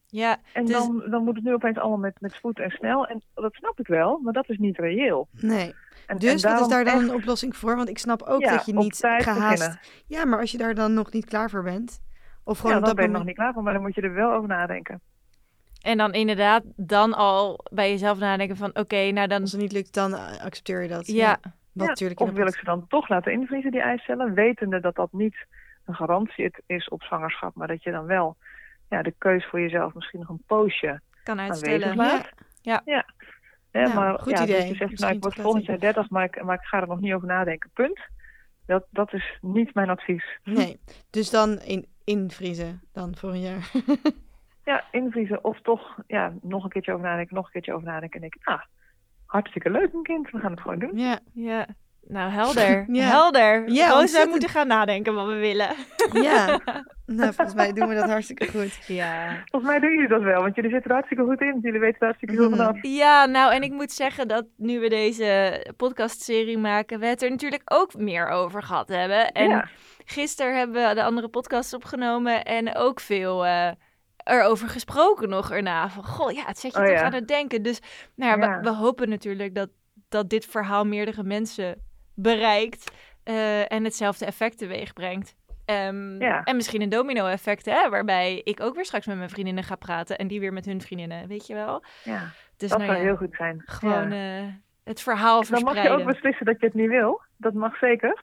Ja, En Dus- dan, dan moet het nu opeens allemaal met, met spoed en snel. En dat snap ik wel, maar dat is niet reëel. Nee. En, Dus en wat is daar dan echt- een oplossing voor? Want ik snap ook Ja, dat je op niet tijd gehaast. beginnen. Ja, maar als je daar dan nog niet klaar voor bent. Of gewoon Ja, op dan dat ben je nog niet klaar voor, maar dan moet je er wel over nadenken. en dan inderdaad dan al bij jezelf nadenken van oké, nou dan... Als het niet lukt, dan eh, accepteer je dat. Ja, Wat natuurlijk of wil ik ze dan toch laten invriezen, die eicellen, wetende dat dat niet een garantie is op zwangerschap, maar dat je dan wel ja, de keus voor jezelf misschien nog een poosje kan aanwezig uitstellen. laat. Ja. ja. Hè, Nou, maar goed ja, idee. Dus je zegt, Misschien nou, ik word volgend jaar laten- 30, maar ik, maar ik ga er nog niet over nadenken. Punt. Dat, dat is niet mijn advies. Nee. Dus dan in, invriezen dan voor een jaar. Ja, invriezen of toch ja, nog een keertje over nadenken, nog een keertje over nadenken. En denk ik, ah, hartstikke leuk een kind, we gaan het gewoon doen. ja. Ja, nou helder. Ja. Helder. Ja, Roos, wij ontzettend. moeten gaan nadenken wat we willen. Ja. Nou, volgens mij doen we dat hartstikke goed. Ja. Volgens mij doen jullie dat wel, want jullie zitten er hartstikke goed in. Jullie weten er hartstikke veel Mhm. vanaf. Ja, nou en ik moet zeggen dat nu we deze podcastserie maken, we het er natuurlijk ook meer over gehad hebben. En ja. gisteren hebben we de andere podcast opgenomen en ook veel eh, erover gesproken nog erna. Van, goh, ja, het zet je Oh, toch ja. aan het denken. Dus nou ja, Ja. We, we hopen natuurlijk dat, dat dit verhaal meerdere mensen bereikt eh, en hetzelfde effect teweeg brengt. Ehm, Ja. En misschien een domino-effect, hè, waarbij ik ook weer straks met mijn vriendinnen ga praten en die weer met hun vriendinnen, weet je wel? Ja, Dus dat nou zou ja, heel goed zijn. gewoon Ja. eh, het verhaal Dan mag je verspreiden. ook beslissen dat je het niet wil. Dat mag zeker.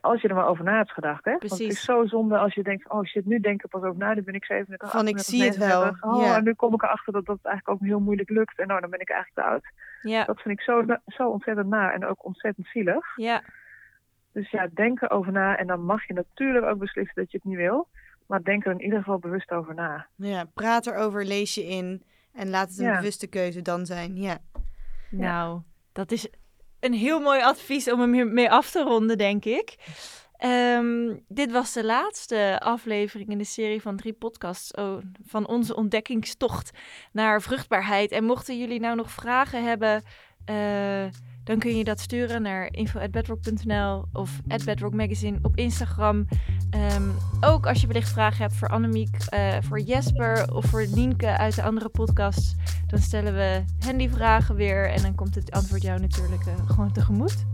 Als je er maar over na hebt gedacht. Hè? Want het Precies. is zo zonde als je denkt, oh shit, nu denk ik pas over na. Nu ben ik 37, Van, ik 38, zie het wel. 39. Oh, Ja. en nu kom ik erachter dat dat eigenlijk ook heel moeilijk lukt. En nou, dan ben ik eigenlijk te oud. Ja, Dat vind ik zo, zo ontzettend na en ook ontzettend zielig. ja, Dus ja, denk erover na. En dan mag je natuurlijk ook beslissen dat je het niet wil. Maar denk er in ieder geval bewust over na. Ja, praat erover, lees je in en laat het een Ja. bewuste keuze dan zijn. Ja. nou, dat is een heel mooi advies om hem hiermee af te ronden, denk ik. Ehm, dit was de laatste aflevering in de serie van drie podcasts oh, van onze ontdekkingstocht naar vruchtbaarheid. En mochten jullie nou nog vragen hebben, eh, dan kun je dat sturen naar info.bedrock.nl of @bedrockmagazine op Instagram. Ehm, ook als je wellicht vragen hebt voor Annemiek, eh, voor Jesper of voor Nienke uit de andere podcasts, dan stellen we hen die vragen weer en dan komt het antwoord jou natuurlijk eh, gewoon tegemoet.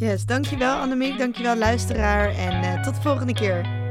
Yes, dankjewel Annemiek, dankjewel luisteraar en eh, tot de volgende keer.